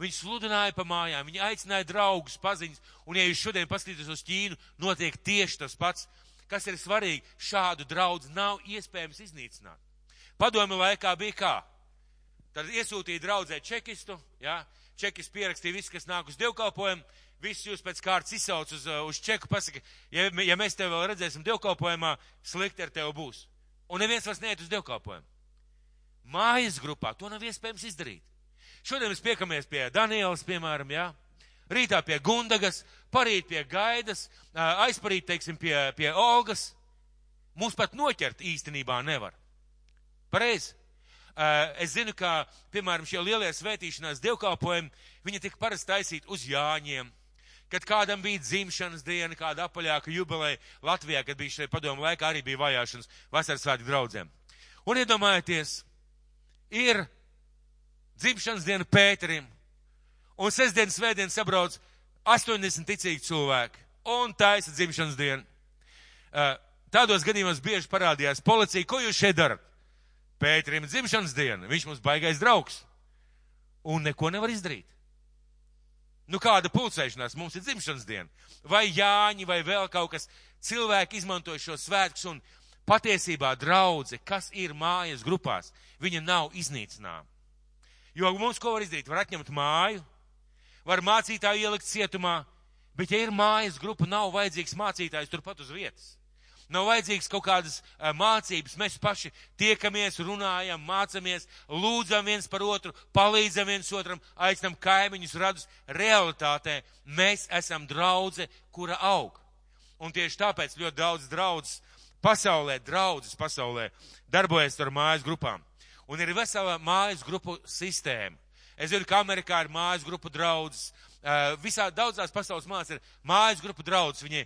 Viņi sludināja pa mājām, viņi aicināja draugus, paziņas, un ja jūs šodien paskatīties uz Ķīnu, notiek tieši tas pats. Kas ir svarīgi, šādu draudz nav iespējams iznīcināt. Padomi laikā bija kā? Tad iesūtīja draudzē čekistu, jā, čekis pierakstīja visu, kas nāk uz dievkalpojumu, visus jūs pēc kārtas izsauc uz, uz čeku, pasaka, ja, ja mēs tevi vēl redzēsim dievkalpojumā, slikti ar tevi būs. Un neviens vairs neiet uz dievkalpojumu. Mājas grupā to nav iespējams izdarīt. Šodien mēs piekamies pie Danielas, piemēram, jā. Rītā pie Gundagas, parīt pie Gaidas, aizparīt, teiksim, pie, pie Olgas. Mums pat noķert īstenībā nevar. Pareizi. Es zinu, ka, piemēram, šie lielie svētīšanās dievkalpojumi, viņi tika parasti taisīt uz Jāņiem, kad kādam bija dzimšanas diena, kāda apaļāka jubileja Latvijā, kad bija šeit padomu laikā, arī bija vajāšanas vasaras svētku draudzēm. Un iedomājieties, ir dzimšanas dienu Pēterim, un sestdien, svētdien sabrauc 80 ticīgi cilvēki, un taisa dzimšanas dienu. Tādos gadījumos bieži parādījās policija, ko jūs šeit darat? Pēterim dzimšanas diena, viņš mums baigais draugs, un neko nevar izdarīt. Nu, kāda pulcēšanās mums ir dzimšanas diena? Vai Jāņi, vai vēl kaut kas. Cilvēki izmantoja šo svētkus un patiesībā draudze, kas ir mājas grupās, viņa nav iznīcināma. Jo mums ko var izdarīt? Var atņemt māju, var mācītāju ielikt cietumā, bet ja ir mājas grupa, nav vajadzīgs mācītājs turpat uz vietas. Nav vajadzīgs kaut kādas mācības, mēs paši tiekamies, runājam, mācamies, lūdzam viens par otru, palīdzam viens otram, aicinam kaimiņus radus. Realitātē mēs esam draudze, kura aug. Un tieši tāpēc ļoti daudz draudzes pasaulē, draudzes pasaulē darbojas ar mājas grupām un ir vesela mājas grupu sistēma. Es zinu, ka Amerikā ir mājas grupu draudzes, visā daudzās pasaules mājās ir mājas grupu draudzes. Viņi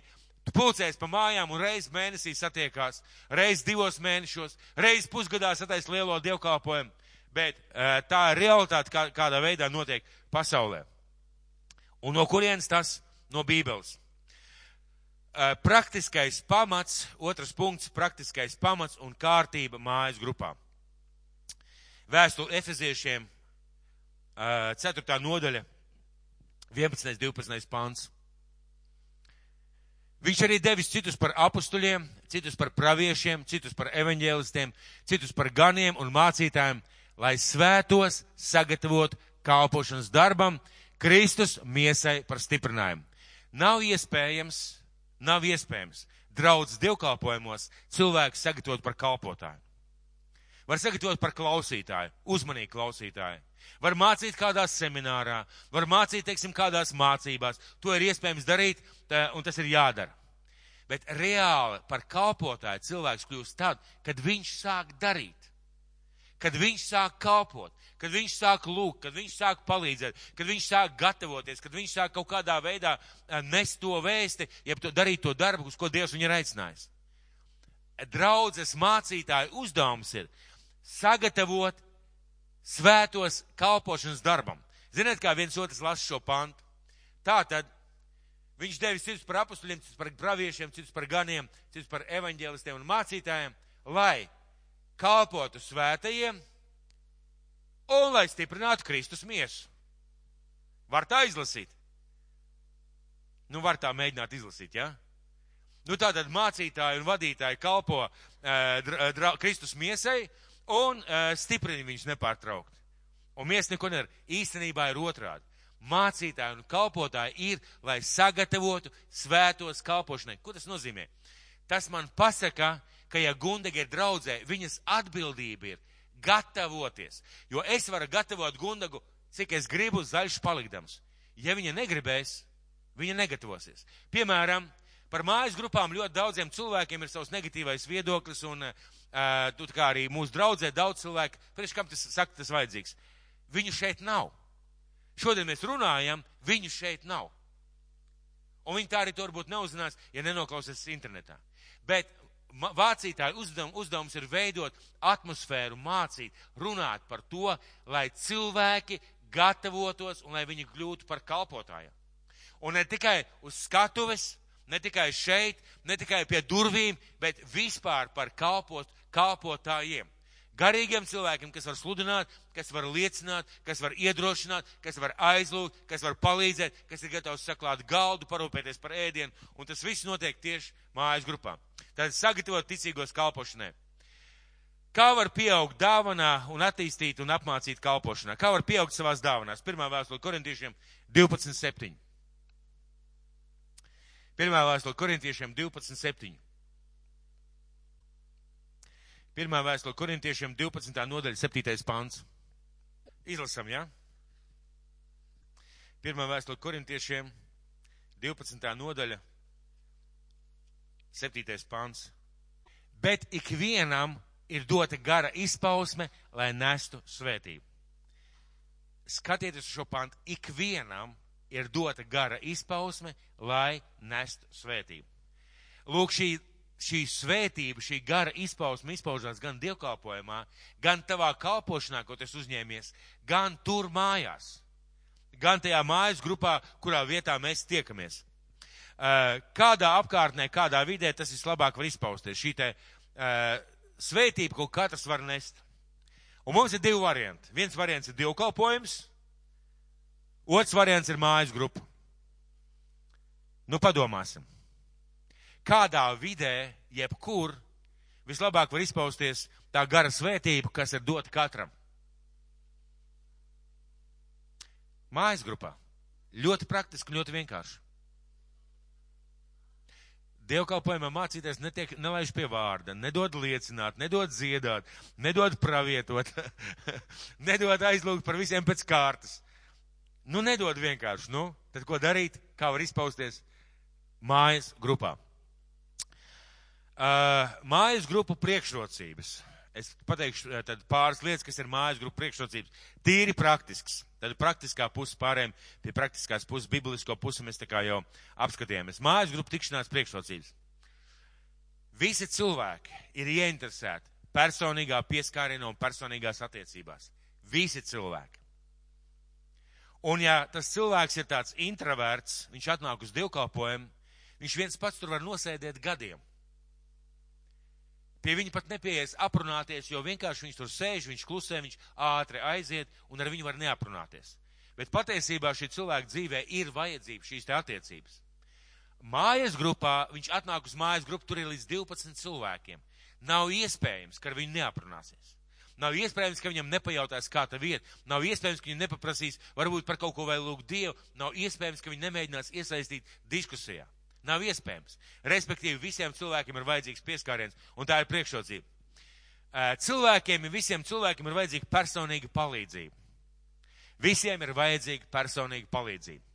pulcēs pa mājām un reiz mēnesī satiekās, reiz divos mēnešos, reiz pusgadā satais lielo dievkalpojumu. Bet tā ir realitāte, kā, kādā veidā notiek pasaulē. Un no kurienes tas? No Bībeles. Praktiskais pamats, otrs punkts, praktiskais pamats un kārtība mājas grupām vēstuli Efeziešiem, 4. nodaļa, 11. 12. pants. Viņš arī devis citus par apustuļiem, citus par praviešiem, citus par evaņģēlistiem, citus par ganiem un mācītājiem, lai svētos sagatavot kalpošanas darbam, Kristus miesai par stiprinājumu. Nav iespējams, nav iespējams draudz dievkalpojumos cilvēku sagatavot par kalpotāju var sagatavot par klausītāju, uzmanīgu klausītāju. Var mācīt kādā seminārā, var mācīt, teiksim, kādās mācībās. To ir iespējams darīt, tā, un tas ir jādara. Bet reāli par kalpotāju cilvēks kļūst tad, kad viņš sāk darīt. Kad viņš sāk kalpot, kad viņš sāk lūgt, kad viņš sāk palīdzēt, kad viņš sāk gatavoties, kad viņš sāk kaut kādā veidā nest to vēsti, jeb to, darīt to darbu, uz ko Dievs viņu ir aicinājis. Draudzes mācītāju uzdevums ir sagatavot svētos kalpošanas darbam. Ziniet, kā viens otrs lasa šo pantu? Tā tad viņš devis cits par apustuļiem, cits par praviešiem, cits par ganiem, cits par evaņģēlistiem un mācītājiem, lai kalpotu svētajiem un lai stiprinātu Kristus miesu. Var tā izlasīt? Nu, var tā mēģināt izlasīt, jā? Ja? Nu, tātad mācītāji un vadītāji kalpo e, dra, dra, Kristus miesai, un uh, stiprina viņus nepārtraukt. Un mēs neko nevaram. Īstenībā ir otrādi. Mācītāji un kalpotāji ir, lai sagatavotu svētos kalpošanai. Ko tas nozīmē? Tas man pasaka, ka ja Gundega ir draudzē, viņas atbildība ir gatavoties. Jo es varu gatavot Gundegu, cik es gribu zaļš palikdams. Ja viņa negribēs, viņa negatavosies. Piemēram, par mājas grupām ļoti daudziem cilvēkiem ir savs negatīvais viedoklis un Uh, tu kā arī mūsu draudzē daudz cilvēku, priekš kam tas saka, tas vajadzīgs. Viņu šeit nav. Šodien mēs runājam, viņu šeit nav. Un viņi tā arī to varbūt neuzzinās, ja nenoklausās internetā. Bet vācītāju uzdevum, uzdevums ir veidot atmosfēru, mācīt, runāt par to, lai cilvēki gatavotos un lai viņi kļūtu par kalpotājiem. Un ne tikai uz skatuves, ne tikai šeit, ne tikai pie durvīm, bet vispār par kalpot, kalpotājiem. Garīgiem cilvēkiem, kas var sludināt, kas var liecināt, kas var iedrošināt, kas var aizlūgt, kas var palīdzēt, kas ir gatavs saklāt galdu, parūpēties par ēdienu, un tas viss notiek tieši mājas grupā. Tātad sagatavot ticīgos kalpošanai. Kā var pieaugt dāvanā un attīstīt un apmācīt kalpošanā? Kā var pieaugt savās dāvanās? Pirmā vēstule korintiešiem 12.7. Pirmā vēstule korintiešiem 12.7. Pirmā vēstule korintiešiem 12. nodaļa 7. pants. Izlasam, jā? Ja? Pirmā vēstule korintiešiem 12. nodaļa 7. pants. Bet ikvienam ir dota gara izpausme, lai nestu svētību. Skatieties uz šo pantu. Ikvienam ir dota gara izpausme, lai nestu svētību. Lūk, šī šī svētība, šī gara izpausme izpaužās gan dievkalpojumā, gan tavā kalpošanā, ko tu uzņēmies, gan tur mājās, gan tajā mājas grupā, kurā vietā mēs tiekamies. Eh, kādā apkārtnē, kādā vidē tas vislabāk var izpausties. Šī te uh, svētība, ko katrs var nest. Un mums ir divi varianti. Viens variants ir dievkalpojums, otrs variants ir mājas grupa. Nu, padomāsim kādā vidē, jebkur, vislabāk var izpausties tā gara svētība, kas ir dota katram. Mājas grupā. Ļoti praktiski, ļoti vienkārši. Dievkalpojumā mācīties netiek, nelaiž pie vārda, nedod liecināt, nedod dziedāt, nedod pravietot, (laughs) nedod aizlūgt par visiem pēc kārtas. Nu, nedod vienkārši, nu, tad ko darīt, kā var izpausties mājas grupā. Uh, mājas grupu priekšrocības. Es pateikšu tad pāris lietas, kas ir mājas grupu priekšrocības. Tīri praktisks. Tad praktiskā puse pārējiem pie praktiskās puses, biblisko pusi mēs tā kā jau apskatījāmies. Mājas grupu tikšanās priekšrocības. Visi cilvēki ir ieinteresēti personīgā pieskārienā un personīgās attiecībās. Visi cilvēki. Un ja tas cilvēks ir tāds introverts, viņš atnāk uz divkalpojumu, viņš viens pats tur var nosēdēt gadiem. Pie viņa pat nepieies aprunāties, jo vienkārši viņš tur sēž, viņš klusē, viņš ātri aiziet un ar viņu var neaprunāties. Bet patiesībā šī cilvēka dzīvē ir vajadzība šīs te attiecības. Mājas grupā, viņš atnāk uz mājas grupu, tur ir līdz 12 cilvēkiem. Nav iespējams, ka ar viņu neaprunāsies. Nav iespējams, ka viņam nepajautās, kā tā vieta. Nav iespējams, ka viņi nepaprasīs, varbūt par kaut ko vai lūgt Dievu. Nav iespējams, ka viņi nemēģinās iesaistīt diskusijā. Nav iespējams. Respektīvi, visiem cilvēkiem ir vajadzīgs pieskāriens, un tā ir priekšrocība. Cilvēkiem, visiem cilvēkiem ir vajadzīga personīga palīdzība. Visiem ir vajadzīga personīga palīdzība.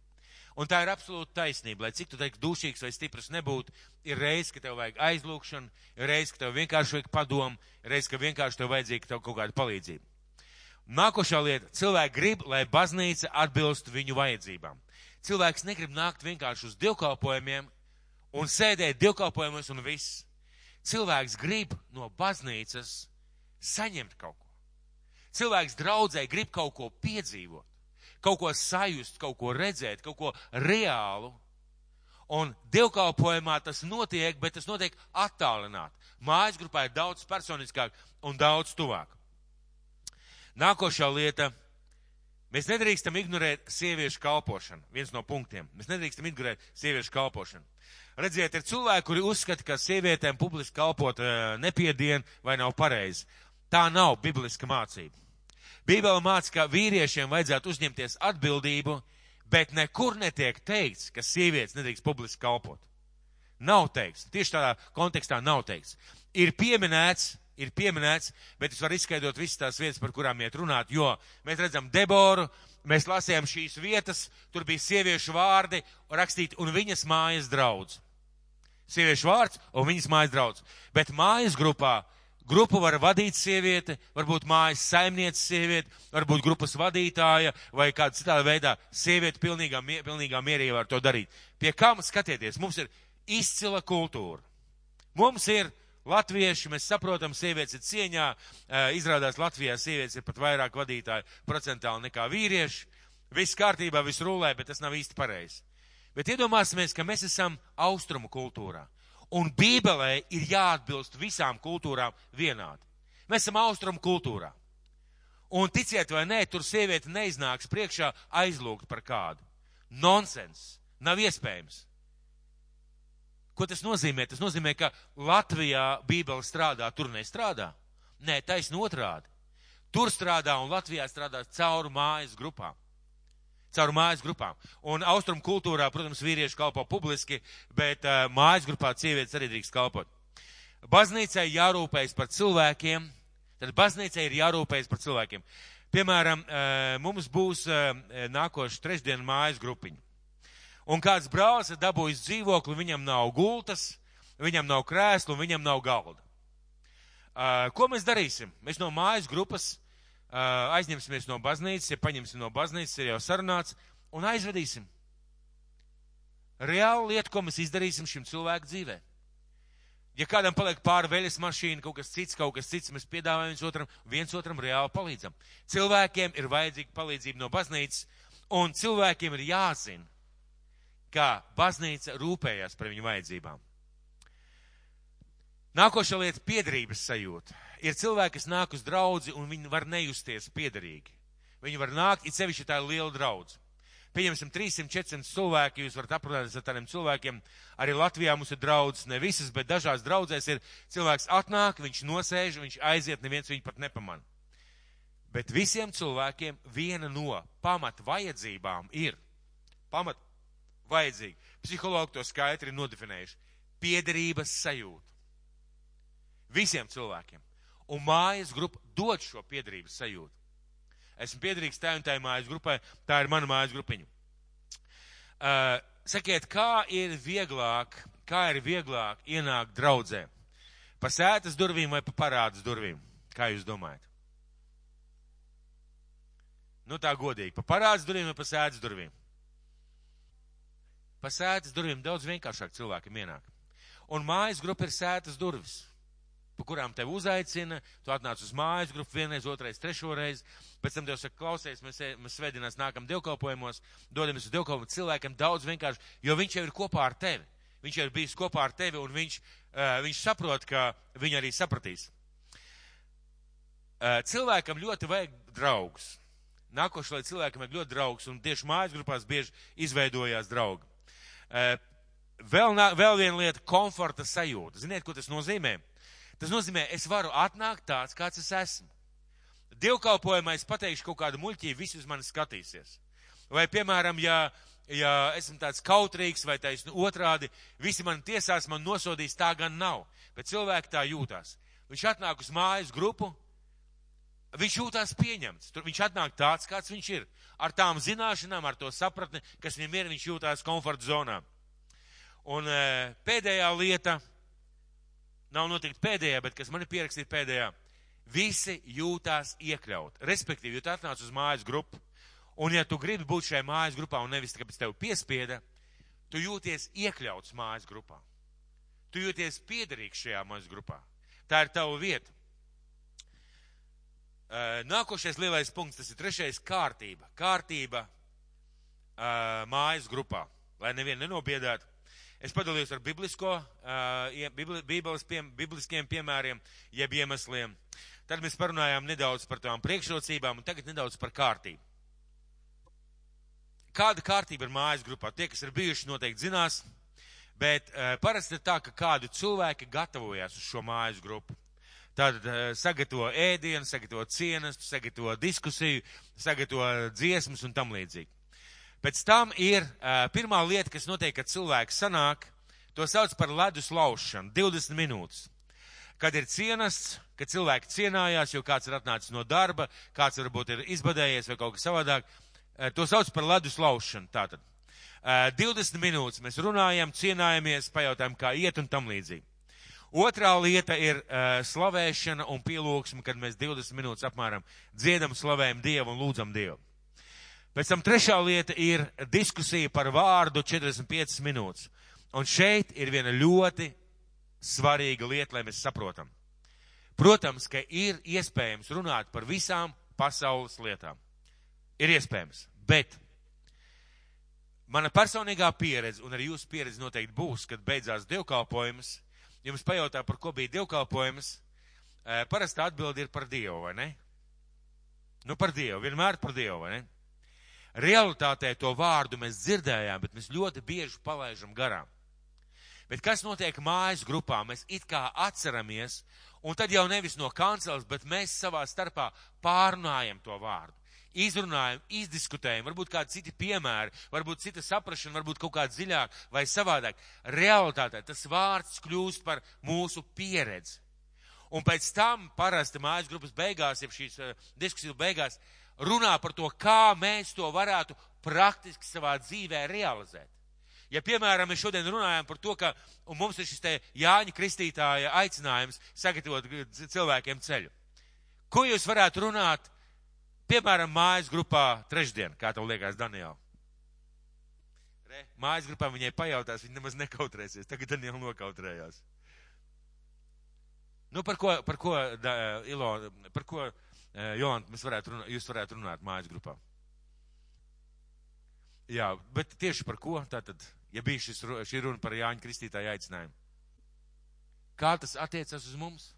Un tā ir absolūta taisnība, lai cik tu teiksi dušīgs vai stiprs nebūtu, ir reiz, ka tev vajag aizlūkšanu, ir reiz, ka tev vienkārši vajag padomu, ir reiz, ka vienkārši tev vajadzīga tev kaut kāda palīdzība. Nākošā lieta - cilvēki grib, lai baznīca atbilst viņu vajadzībām. Cilvēks negrib nākt vienkārši uz dievkalpojumiem un sēdēt dievkalpojumos un viss. Cilvēks grib no baznīcas saņemt kaut ko. Cilvēks draudzē grib kaut ko piedzīvot kaut ko sajust, kaut ko redzēt, kaut ko reālu. Un dievkalpojumā tas notiek, bet tas notiek attālināt. Mājas grupā ir daudz personiskāk un daudz tuvāk. Nākošā lieta. Mēs nedrīkstam ignorēt sieviešu kalpošanu. Viens no punktiem. Mēs nedrīkstam ignorēt sieviešu kalpošanu. Redziet, ir cilvēki, kuri uzskata, ka sievietēm publiski kalpot eh, nepiedien vai nav pareizi. Tā nav bibliska mācība. Bībele māca, ka vīriešiem vajadzētu uzņemties atbildību, bet nekur netiek teikts, ka sievietes nedrīkst publiski kalpot. Nav teikts. Tieši tādā kontekstā nav teikts. Ir pieminēts, ir pieminēts, bet es varu izskaidrot visas tās vietas, par kurām iet runāt, jo mēs redzam Deboru, mēs lasījām šīs vietas, tur bija sieviešu vārdi rakstīti un viņas mājas draudz. Sieviešu vārds un viņas mājas draudz. Bet mājas grupā Grupu var vadīt sieviete, varbūt mājas saimniece sieviete, varbūt grupas vadītāja vai kāda citāda veidā sieviete pilnīgā, pilnīgā mierī var to darīt. Pie kam skatieties? Mums ir izcila kultūra. Mums ir latvieši, mēs saprotam, sievietes ir cieņā, izrādās Latvijā sievietes ir pat vairāk vadītāji procentāli nekā vīrieši. Viss kārtībā, viss rulē, bet tas nav īsti pareizi. Bet iedomāsimies, ka mēs esam austrumu kultūrā. Un Bībelē ir jāatbilst visām kultūrām vienādi. Mēs esam austrumu kultūrā. Un ticiet vai nē, tur sieviete neiznāks priekšā aizlūgt par kādu. Nonsens. Nav iespējams. Ko tas nozīmē? Tas nozīmē, ka Latvijā Bībele strādā, tur nestrādā. Nē, taisn otrādi. Tur strādā un Latvijā strādā caur mājas grupām caur mājas grupām. Un austrumu kultūrā, protams, vīrieši kalpo publiski, bet uh, mājas grupā sievietes arī drīkst kalpot. Baznīcai jārūpējas par cilvēkiem, tad baznīcai ir jārūpējas par cilvēkiem. Piemēram, uh, mums būs uh, nākošu trešdienu mājas grupiņa. Un kāds brālis ir dabūjis dzīvokli, viņam nav gultas, viņam nav krēslu, viņam nav galda. Uh, ko mēs darīsim? Mēs no mājas grupas aizņemsimies no baznīcas, ja paņemsim no baznīcas, ir jau sarunāts, un aizvedīsim. Reāla lieta, ko mēs izdarīsim šim cilvēku dzīvē. Ja kādam paliek pāri veļas mašīna, kaut kas cits, kaut kas cits, mēs piedāvājam viens otram, viens otram reāli palīdzam. Cilvēkiem ir vajadzīga palīdzība no baznīcas, un cilvēkiem ir jāzina, kā baznīca rūpējās par viņu vajadzībām. Nākošā lieta - piedrības sajūta ir cilvēki, kas nāk uz draudzi un viņi var nejusties piederīgi. Viņi var nākt, it sevišķi tā ir liela draudz. Pieņemsim 300, 400 cilvēki, jūs varat aprunāties ar tādiem cilvēkiem. Arī Latvijā mums ir draudzes, ne visas, bet dažās draudzēs ir cilvēks atnāk, viņš nosēž, viņš aiziet, neviens viņu pat nepaman. Bet visiem cilvēkiem viena no pamat vajadzībām ir, pamat vajadzīga, psihologi to skaidri ir nodefinējuši, piederības sajūta. Visiem cilvēkiem un mājas grupa dod šo piedrības sajūtu. Esmu piedrīgs tai un tai mājas grupai, tā ir mana mājas grupiņa. Uh, sakiet, kā ir vieglāk, kā ir vieglāk ienākt draudzē? Pa sētas durvīm vai pa parādas durvīm? Kā jūs domājat? Nu tā godīgi, pa parādas durvīm vai pa sētas durvīm? Pa sētas durvīm daudz vienkāršāk cilvēkiem ienāk. Un mājas grupa ir sētas durvis pa kurām tev uzaicina, tu atnāc uz mājas grupu vienreiz, otrais, trešoreiz, pēc tam Dievs saka, klausies, mēs, e, mēs svētdienās nākam dievkalpojumos, dodamies uz dievkalpojumu cilvēkam daudz vienkārši, jo viņš jau ir kopā ar tevi. Viņš jau ir bijis kopā ar tevi un viņš, uh, viņš saprot, ka viņi arī sapratīs. Uh, cilvēkam ļoti vajag draugus. Nākošais, lai cilvēkam vajag ļoti draugus, un tieši mājas grupās bieži izveidojās draugi. Uh, vēl, vēl viena lieta - komforta sajūta. Ziniet, ko tas nozīmē? Tas nozīmē, es varu atnākt tāds, kāds es esmu. Dievkalpojumā es pateikšu kaut kādu muļķību, visi uz mani skatīsies. Vai, piemēram, ja, ja esmu tāds kautrīgs vai taisnu otrādi, visi man tiesās, man nosodīs, tā gan nav. Bet cilvēki tā jūtās. Viņš atnāk uz mājas grupu, viņš jūtās pieņemts. Tur viņš atnāk tāds, kāds viņš ir. Ar tām zināšanām, ar to sapratni, kas viņam ir, viņš jūtās komforta zonā. Un e, pēdējā lieta, nav noteikti pēdējā, bet kas man ir pierakstīta pēdējā, visi jūtās iekļaut. Respektīvi, ja tu atnāc uz mājas grupu, un ja tu gribi būt šajā mājas grupā un nevis tāpēc tev piespieda, tu jūties iekļauts mājas grupā. Tu jūties piederīgs šajā mājas grupā. Tā ir tava vieta. Nākošais lielais punkts, tas ir trešais kārtība. Kārtība mājas grupā, lai nevienu nenobiedētu. Es padalījos ar biblisko, bībeles pie, bibliskiem piemēriem, jeb iemesliem. Tad mēs parunājām nedaudz par tām priekšrocībām un tagad nedaudz par kārtību. Kāda kārtība ir mājas grupā? Tie, kas ir bijuši, noteikti zinās, bet parasti ir tā, ka kādu cilvēki gatavojas uz šo mājas grupu. Tātad sagatavo ēdienu, sagatavo cienastu, sagatavo diskusiju, sagatavo dziesmas un tam līdzīgi. Pēc tam ir uh, pirmā lieta, kas notiek, kad cilvēks sanāk, to sauc par ledus laušanu, 20 minūtes. Kad ir cienasts, kad cilvēki cienājās, jo kāds ir atnācis no darba, kāds varbūt ir izbadējies vai kaut kas savādāk, uh, to sauc par ledus laušanu. Tātad. Uh, 20 minūtes mēs runājam, cienājamies, pajautājam, kā iet un tam līdzīgi. Otrā lieta ir uh, slavēšana un pielūgsme, kad mēs 20 minūtes apmēram dziedam, slavējam Dievu un lūdzam Dievu. Pēc tam trešā lieta ir diskusija par vārdu 45 minūtes. Un šeit ir viena ļoti svarīga lieta, lai mēs saprotam. Protams, ka ir iespējams runāt par visām pasaules lietām. Ir iespējams, bet mana personīgā pieredze, un arī jūsu pieredze noteikti būs, kad beidzās dievkalpojums, jums pajautā, par ko bija dievkalpojums, parasti atbildi ir par Dievu, vai ne? Nu, par Dievu, vienmēr par Dievu, vai ne? Realitātē to vārdu mēs dzirdējām, bet mēs ļoti bieži palaidām garām. Bet kas notiek mājas grupā? Mēs it kā atceramies, un tad jau nevis no kancels, bet mēs savā starpā pārnājam to vārdu izrunājam, izdiskutējam, varbūt kādi citi piemēri, varbūt cita saprašana, varbūt kaut kāda dziļāk vai savādāk. Realitātē tas vārds kļūst par mūsu pieredzi. Un pēc tam parasti mājas grupas beigās, ja šīs uh, diskusiju beigās, runā par to, kā mēs to varētu praktiski savā dzīvē realizēt. Ja, piemēram, mēs šodien runājam par to, ka mums ir šis te Jāņa Kristītāja aicinājums sagatavot cilvēkiem ceļu. Ko jūs varētu runāt Piemēram, mājas grupā trešdien, kā tev liekas, Daniela. Mājas grupā viņai pajautās, viņa nemaz nekautrēsies. Tagad Daniela nokautrējās. Nu, par ko, par ko, da, Ilo, par ko, eh, Jolanta, varētu runāt, jūs varētu runāt mājas grupā? Jā, bet tieši par ko tātad, ja bija šis, šī runa par Jāņa Kristītāja aicinājumu? Kā tas attiecas uz mums?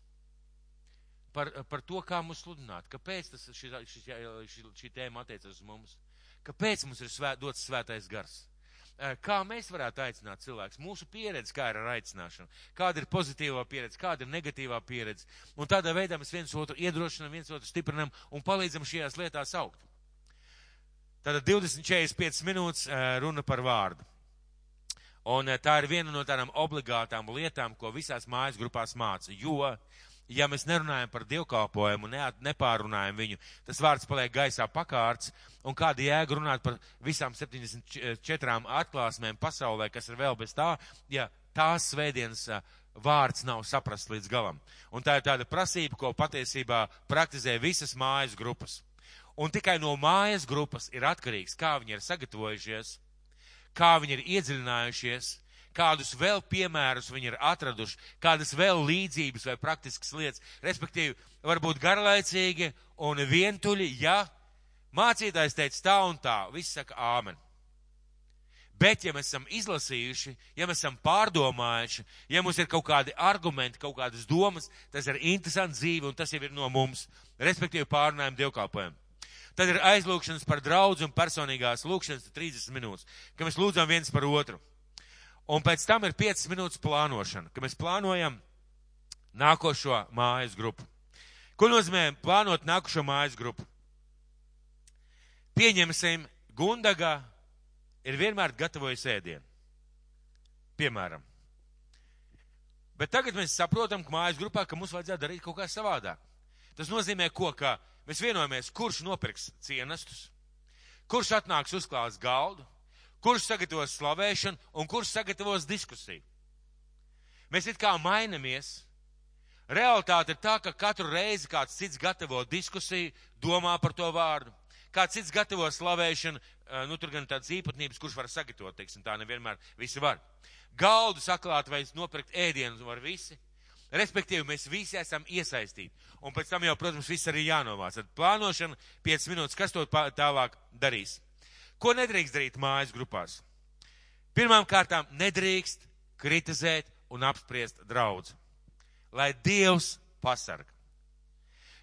Par, par to, kā mums sludināt, kāpēc tas, šī, šī, šī, šī tēma attiecas uz mums, kāpēc mums ir svēt, dots svētais gars. Kā mēs varētu aicināt cilvēkus? Mūsu pieredze, kā ir ar aicināšanu, kāda ir pozitīvā pieredze, kāda ir negatīvā pieredze. Un tādā veidā mēs viens otru iedrošinām, viens otru stiprinām un palīdzam šajās lietās augt. Tātad 20-45 minūtes runa par vārdu. Un tā ir viena no tādām obligātām lietām, ko visās mājas grupās māca, jo ja mēs nerunājam par dievkalpojumu, ne, nepārunājam viņu, tas vārds paliek gaisā pakārts, un kāda jēga runāt par visām 74 atklāsmēm pasaulē, kas ir vēl bez tā, ja tās svētdienas vārds nav saprasts līdz galam. Un tā ir tāda prasība, ko patiesībā praktizē visas mājas grupas. Un tikai no mājas grupas ir atkarīgs, kā viņi ir sagatavojušies, kā viņi ir iedziļinājušies, kādus vēl piemērus viņi ir atraduši, kādas vēl līdzības vai praktiskas lietas, respektīvi, varbūt garlaicīgi un vientuļi, ja mācītājs teica tā un tā, viss saka āmen. Bet, ja mēs esam izlasījuši, ja mēs esam pārdomājuši, ja mums ir kaut kādi argumenti, kaut kādas domas, tas ir interesants dzīve un tas jau ir no mums, respektīvi pārunājam dievkalpojumu. Tad ir aizlūkšanas par draudzu un personīgās lūkšanas 30 minūtes, ka mēs lūdzam viens par otru. Un pēc tam ir 5 minūtes plānošana, ka mēs plānojam nākošo mājas grupu. Ko nozīmē plānot nākošo mājas grupu? Pieņemsim, Gundaga ir vienmēr gatavojis ēdienu. Piemēram. Bet tagad mēs saprotam, ka mājas grupā, ka mums vajadzētu darīt kaut kā savādāk. Tas nozīmē, ko, ka mēs vienojamies, kurš nopirks cienestus, kurš atnāks uzklās galdu, kurš sagatavos slavēšanu un kurš sagatavos diskusiju. Mēs it kā mainamies. Realtāte ir tā, ka katru reizi kāds cits gatavo diskusiju, domā par to vārdu. Kāds cits gatavo slavēšanu, nu tur gan tādas īpatnības, kurš var sagatavot, teiksim, tā nevienmēr visi var. Galdu saklāt vai nopirkt ēdienu var visi. Respektīvi, mēs visi esam iesaistīti. Un pēc tam jau, protams, viss arī jānovāc. Tad plānošana, 5 minūtes, kas to tālāk darīs. Ko nedrīkst darīt mājas grupās? Pirmām kārtām nedrīkst kritizēt un apspriest draudz. Lai Dievs pasarg.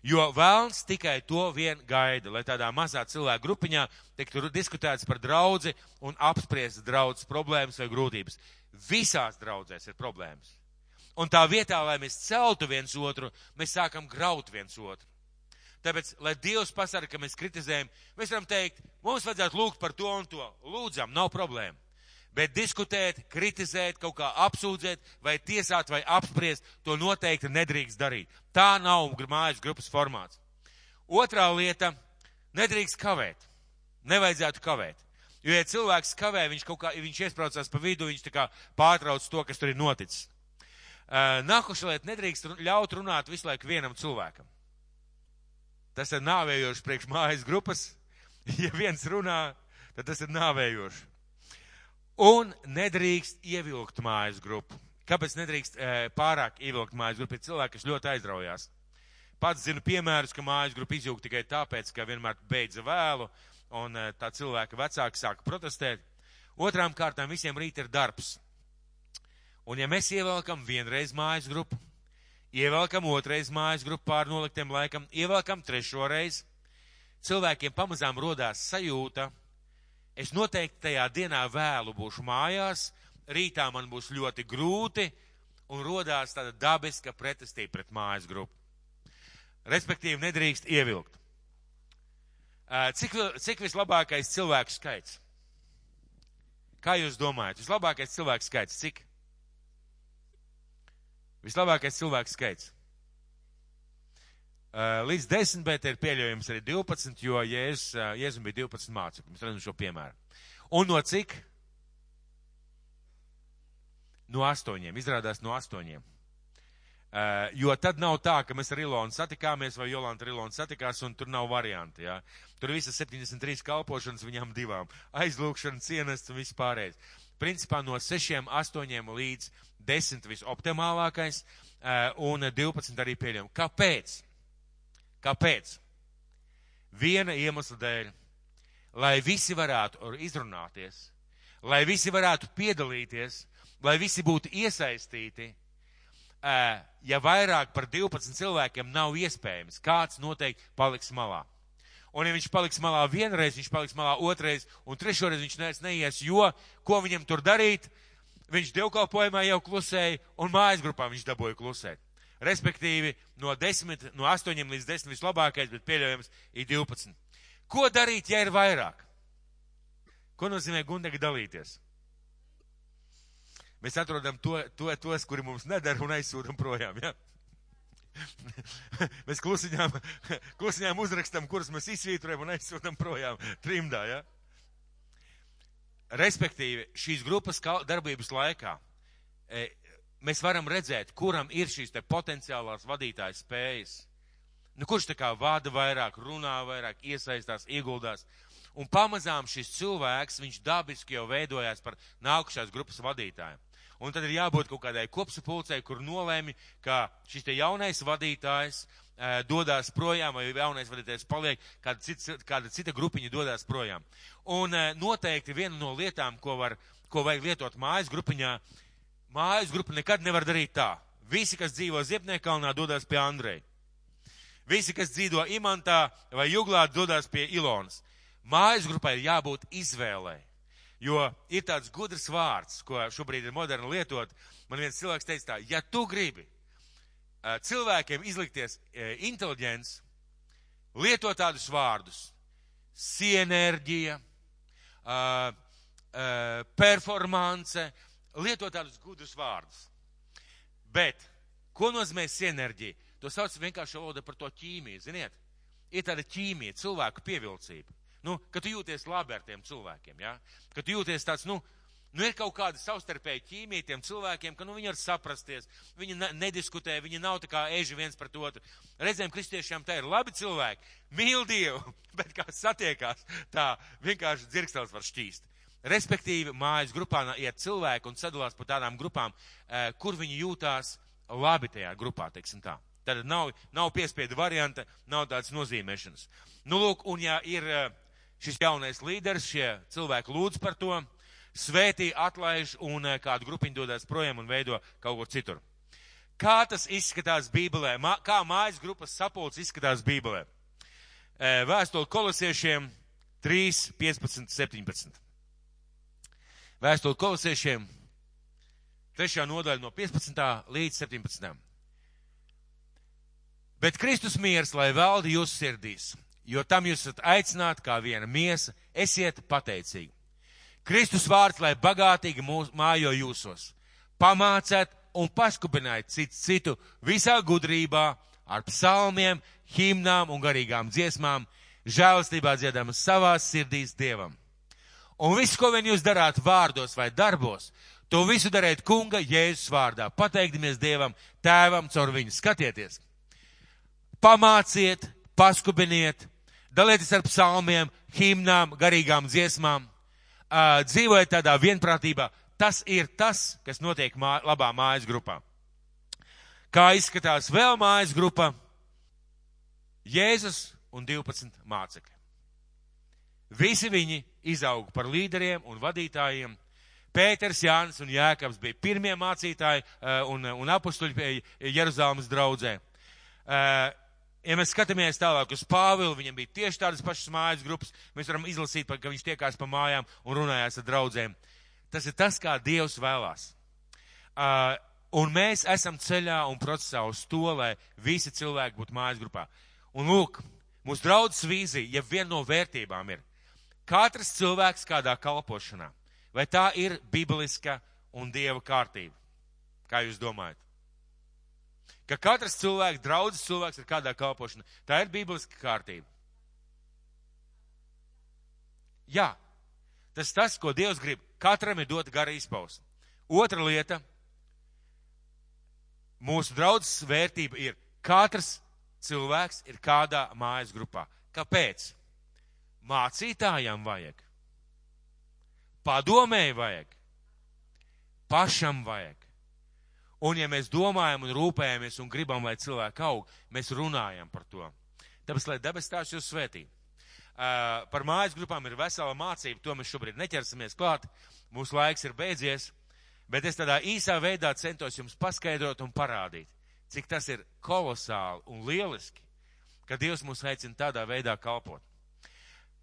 Jo vēlns tikai to vien gaida, lai tādā mazā cilvēku grupiņā tiktu diskutēts par draudzi un apspriest draudzes problēmas vai grūtības. Visās draudzēs ir problēmas. Un tā vietā, lai mēs celtu viens otru, mēs sākam graut viens otru. Tāpēc, lai Dievs pasaka, ka mēs kritizējam, mēs varam teikt, mums vajadzētu lūgt par to un to. Lūdzam, nav problēma. Bet diskutēt, kritizēt, kaut kā apsūdzēt, vai tiesāt, vai apspriest, to noteikti nedrīkst darīt. Tā nav mājas grupas formāts. Otrā lieta - nedrīkst kavēt. Nevajadzētu kavēt. Jo, ja cilvēks kavē, viņš kaut kā, viņš iesprācās pa vidu, viņš tā kā pārtrauc to, kas tur ir noticis. Nākošais lieta - nedrīkst ļaut runāt visu laiku vienam cilvēkam. Tas ir nāvējoši priekš mājas grupas. (laughs) Ja viens runā, tad tas ir nāvējoši. Un nedrīkst ievilkt mājas grupu. Kāpēc nedrīkst e, pārāk ievilkt mājas grupu? Ir cilvēki, kas ļoti aizraujās. Pats zinu piemērus, ka mājas grupa izjūg tikai tāpēc, ka vienmēr beidza vēlu, un e, tā cilvēka vecāki sāka protestēt. Otrām kārtām visiem rīt ir darbs. Un ja mēs ievelkam vienreiz mājas grupu, ievelkam otrais mājas grupu pār noliktiem laikam, ievelkam trešo reizi, cilvēkiem pamazām rodās sajūta, es noteikti tajā dienā vēlu būšu mājās, rītā man būs ļoti grūti, un rodās tāda dabiska pretestība pret mājas grupu. Respektīvi, nedrīkst ievilkt. Cik, cik vislabākais cilvēku skaits? Kā jūs domājat? Vislabākais cilvēku skaits cik? Vislabākais cilvēks skaits. Līdz 10, bet ir pieļaujams arī 12, jo Jēzus, Jēzus bija 12 mācekļi. Mēs redzam šo piemēru. Un no cik? No astoņiem. Izrādās no astoņiem. Uh, jo tad nav tā, ka mēs ar Ilonu satikāmies vai Jolanta ar Ilonu satikās un tur nav varianti. Ja? Tur visas 73 kalpošanas viņām divām. Aizlūkšana, cienests un viss pārējais. Principā no 6, 8 līdz 10 visoptimālākais uh, un 12 arī pieļaujam. Kāpēc? Kāpēc? Viena iemesla dēļ, lai visi varētu izrunāties, lai visi varētu piedalīties, lai visi būtu iesaistīti. Uh, ja vairāk par 12 cilvēkiem nav iespējams, kāds noteikti paliks malā. Un ja viņš paliks malā vienreiz, viņš paliks malā otrreiz, un trešoreiz viņš neies, jo ko viņam tur darīt, viņš dievkalpojumā jau klusēja, un mājas grupā viņš dabūja klusēt. Respektīvi, no 10, no 8 līdz 10 vislabākais, bet pieļaujams ir 12. Ko darīt, ja ir vairāk? Ko nozīmē gundegi dalīties? Mēs atrodam to, to, tos, kuri mums nedara un aizsūtam projām, ja? (laughs) mēs klusiņām, klusiņām uzrakstam, kurus mēs izsvītrojam un aizsūtam projām trimdā, ja? Respektīvi, šīs grupas darbības laikā e, mēs varam redzēt, kuram ir šīs te potenciālās vadītājas spējas. Nu, kurš tā kā vada vairāk, runā vairāk, iesaistās, ieguldās. Un pamazām šis cilvēks, viņš dabiski jau veidojās par nākušās grupas vadītāju. Un tad ir jābūt kaut kādai kopsapulcei, kur nolēmi, ka šis te jaunais vadītājs dodas projām, vai jaunais vadītājs paliek, kāda, cita, kāda cita grupiņa dodas projām. Un noteikti viena no lietām, ko, var, ko vajag lietot mājas grupiņā, mājas grupa nekad nevar darīt tā. Visi, kas dzīvo Ziepniekalnā, dodas pie Andreja. Visi, kas dzīvo Imantā vai Juglā, dodas pie Ilonas. Mājas grupai ir jābūt izvēlei. Jo ir tāds gudrs vārds, ko šobrīd ir moderni lietot. Man viens cilvēks teica tā, ja tu gribi cilvēkiem izlikties inteliģents, lieto tādus vārdus - sienerģija, performance, lieto tādus gudrus vārdus. Bet, ko nozīmē sienerģija? To sauc vienkārši valoda par to ķīmiju, ziniet? ir tāda ķīmija, cilvēku pievilcība. Nu, ka tu jūties labi ar tiem cilvēkiem, ja? Ka tu jūties tāds, nu, nu ir kaut kāda savstarpēja ķīmija tiem cilvēkiem, ka, nu, viņi var saprasties, viņi ne, nediskutē, viņi nav tā kā eži viens pret otru. Reizēm kristiešiem tā ir labi cilvēki, mīl Dievu, (laughs) bet kā satiekās, tā vienkārši dzirkstels var šķīst. Respektīvi, mājas grupā iet cilvēki un sadalās pa tādām grupām, eh, kur viņi jūtās labi tajā grupā, teiksim tā. Tad nav, nav piespiedu varianta, nav tādas nozīmēšanas. Nu, lūk, un ja ir eh, šis jaunais līderis, šie cilvēki lūdz par to, svētī, atlaiž un eh, kādu grupiņu dodas projām un veido kaut kur citur. Kā tas izskatās Bībelē? Mā, kā mājas grupas sapulcs izskatās Bībelē? Eh, vēstuli kolosiešiem 3, 15, 17. Vēstuli kolosiešiem 3. nodaļa no 15. līdz 17. Bet Kristus miers, lai valdi jūsu sirdīs, jo tam jūs esat aicināti kā viena miesa, esiet pateicīgi. Kristus vārds, lai bagātīgi mūs, mājo jūsos, pamācēt un paskubināt citu citu visā gudrībā, ar psalmiem, himnām un garīgām dziesmām, žēlastībā dziedam savās sirdīs Dievam. Un viss, ko vien jūs darāt vārdos vai darbos, to visu dariet kunga Jēzus vārdā, pateikdamies Dievam, tēvam caur viņu. Skatieties! Pamāciet, paskubiniet, dalieties ar psalmiem, himnām, garīgām dziesmām, dzīvojiet tādā vienprātībā. Tas ir tas, kas notiek mā, labā mājas grupā. Kā izskatās vēl mājas grupa? Jēzus un 12 mācekļi. Visi viņi izauga par līderiem un vadītājiem. Pēters, Jānis un Jēkabs bija pirmie mācītāji un, un apustuļi Jeruzalemes draudzē ja mēs skatāmies tālāk uz Pāvilu, viņam bija tieši tādas pašas mājas grupas, mēs varam izlasīt, ka viņš tiekās pa mājām un runājās ar draudzēm. Tas ir tas, kā Dievs vēlās. Uh, un mēs esam ceļā un procesā uz to, lai visi cilvēki būtu mājas grupā. Un lūk, mūsu draudzes vīzija, ja viena no vērtībām ir, katrs cilvēks kādā kalpošanā, vai tā ir bibliska un Dieva kārtība? Kā jūs domājat? Ka katrs cilvēks, draudzes cilvēks ir kādā kalpošanā. Tā ir bībeliska kārtība. Jā, tas tas, ko Dievs grib. Katram ir dot gara izpausme. Otra lieta. Mūsu draudzes vērtība ir katrs cilvēks ir kādā mājas grupā. Kāpēc? Mācītājam vajag. Padomēji vajag. Pašam vajag. Un ja mēs domājam un rūpējamies un gribam, lai cilvēki aug, mēs runājam par to. Tāpēc, lai debes tās jūs svētī. Uh, par mājas grupām ir vesela mācība, to mēs šobrīd neķersimies klāt. Mūsu laiks ir beidzies, bet es tādā īsā veidā centos jums paskaidrot un parādīt, cik tas ir kolosāli un lieliski, ka Dievs mūs aicina tādā veidā kalpot.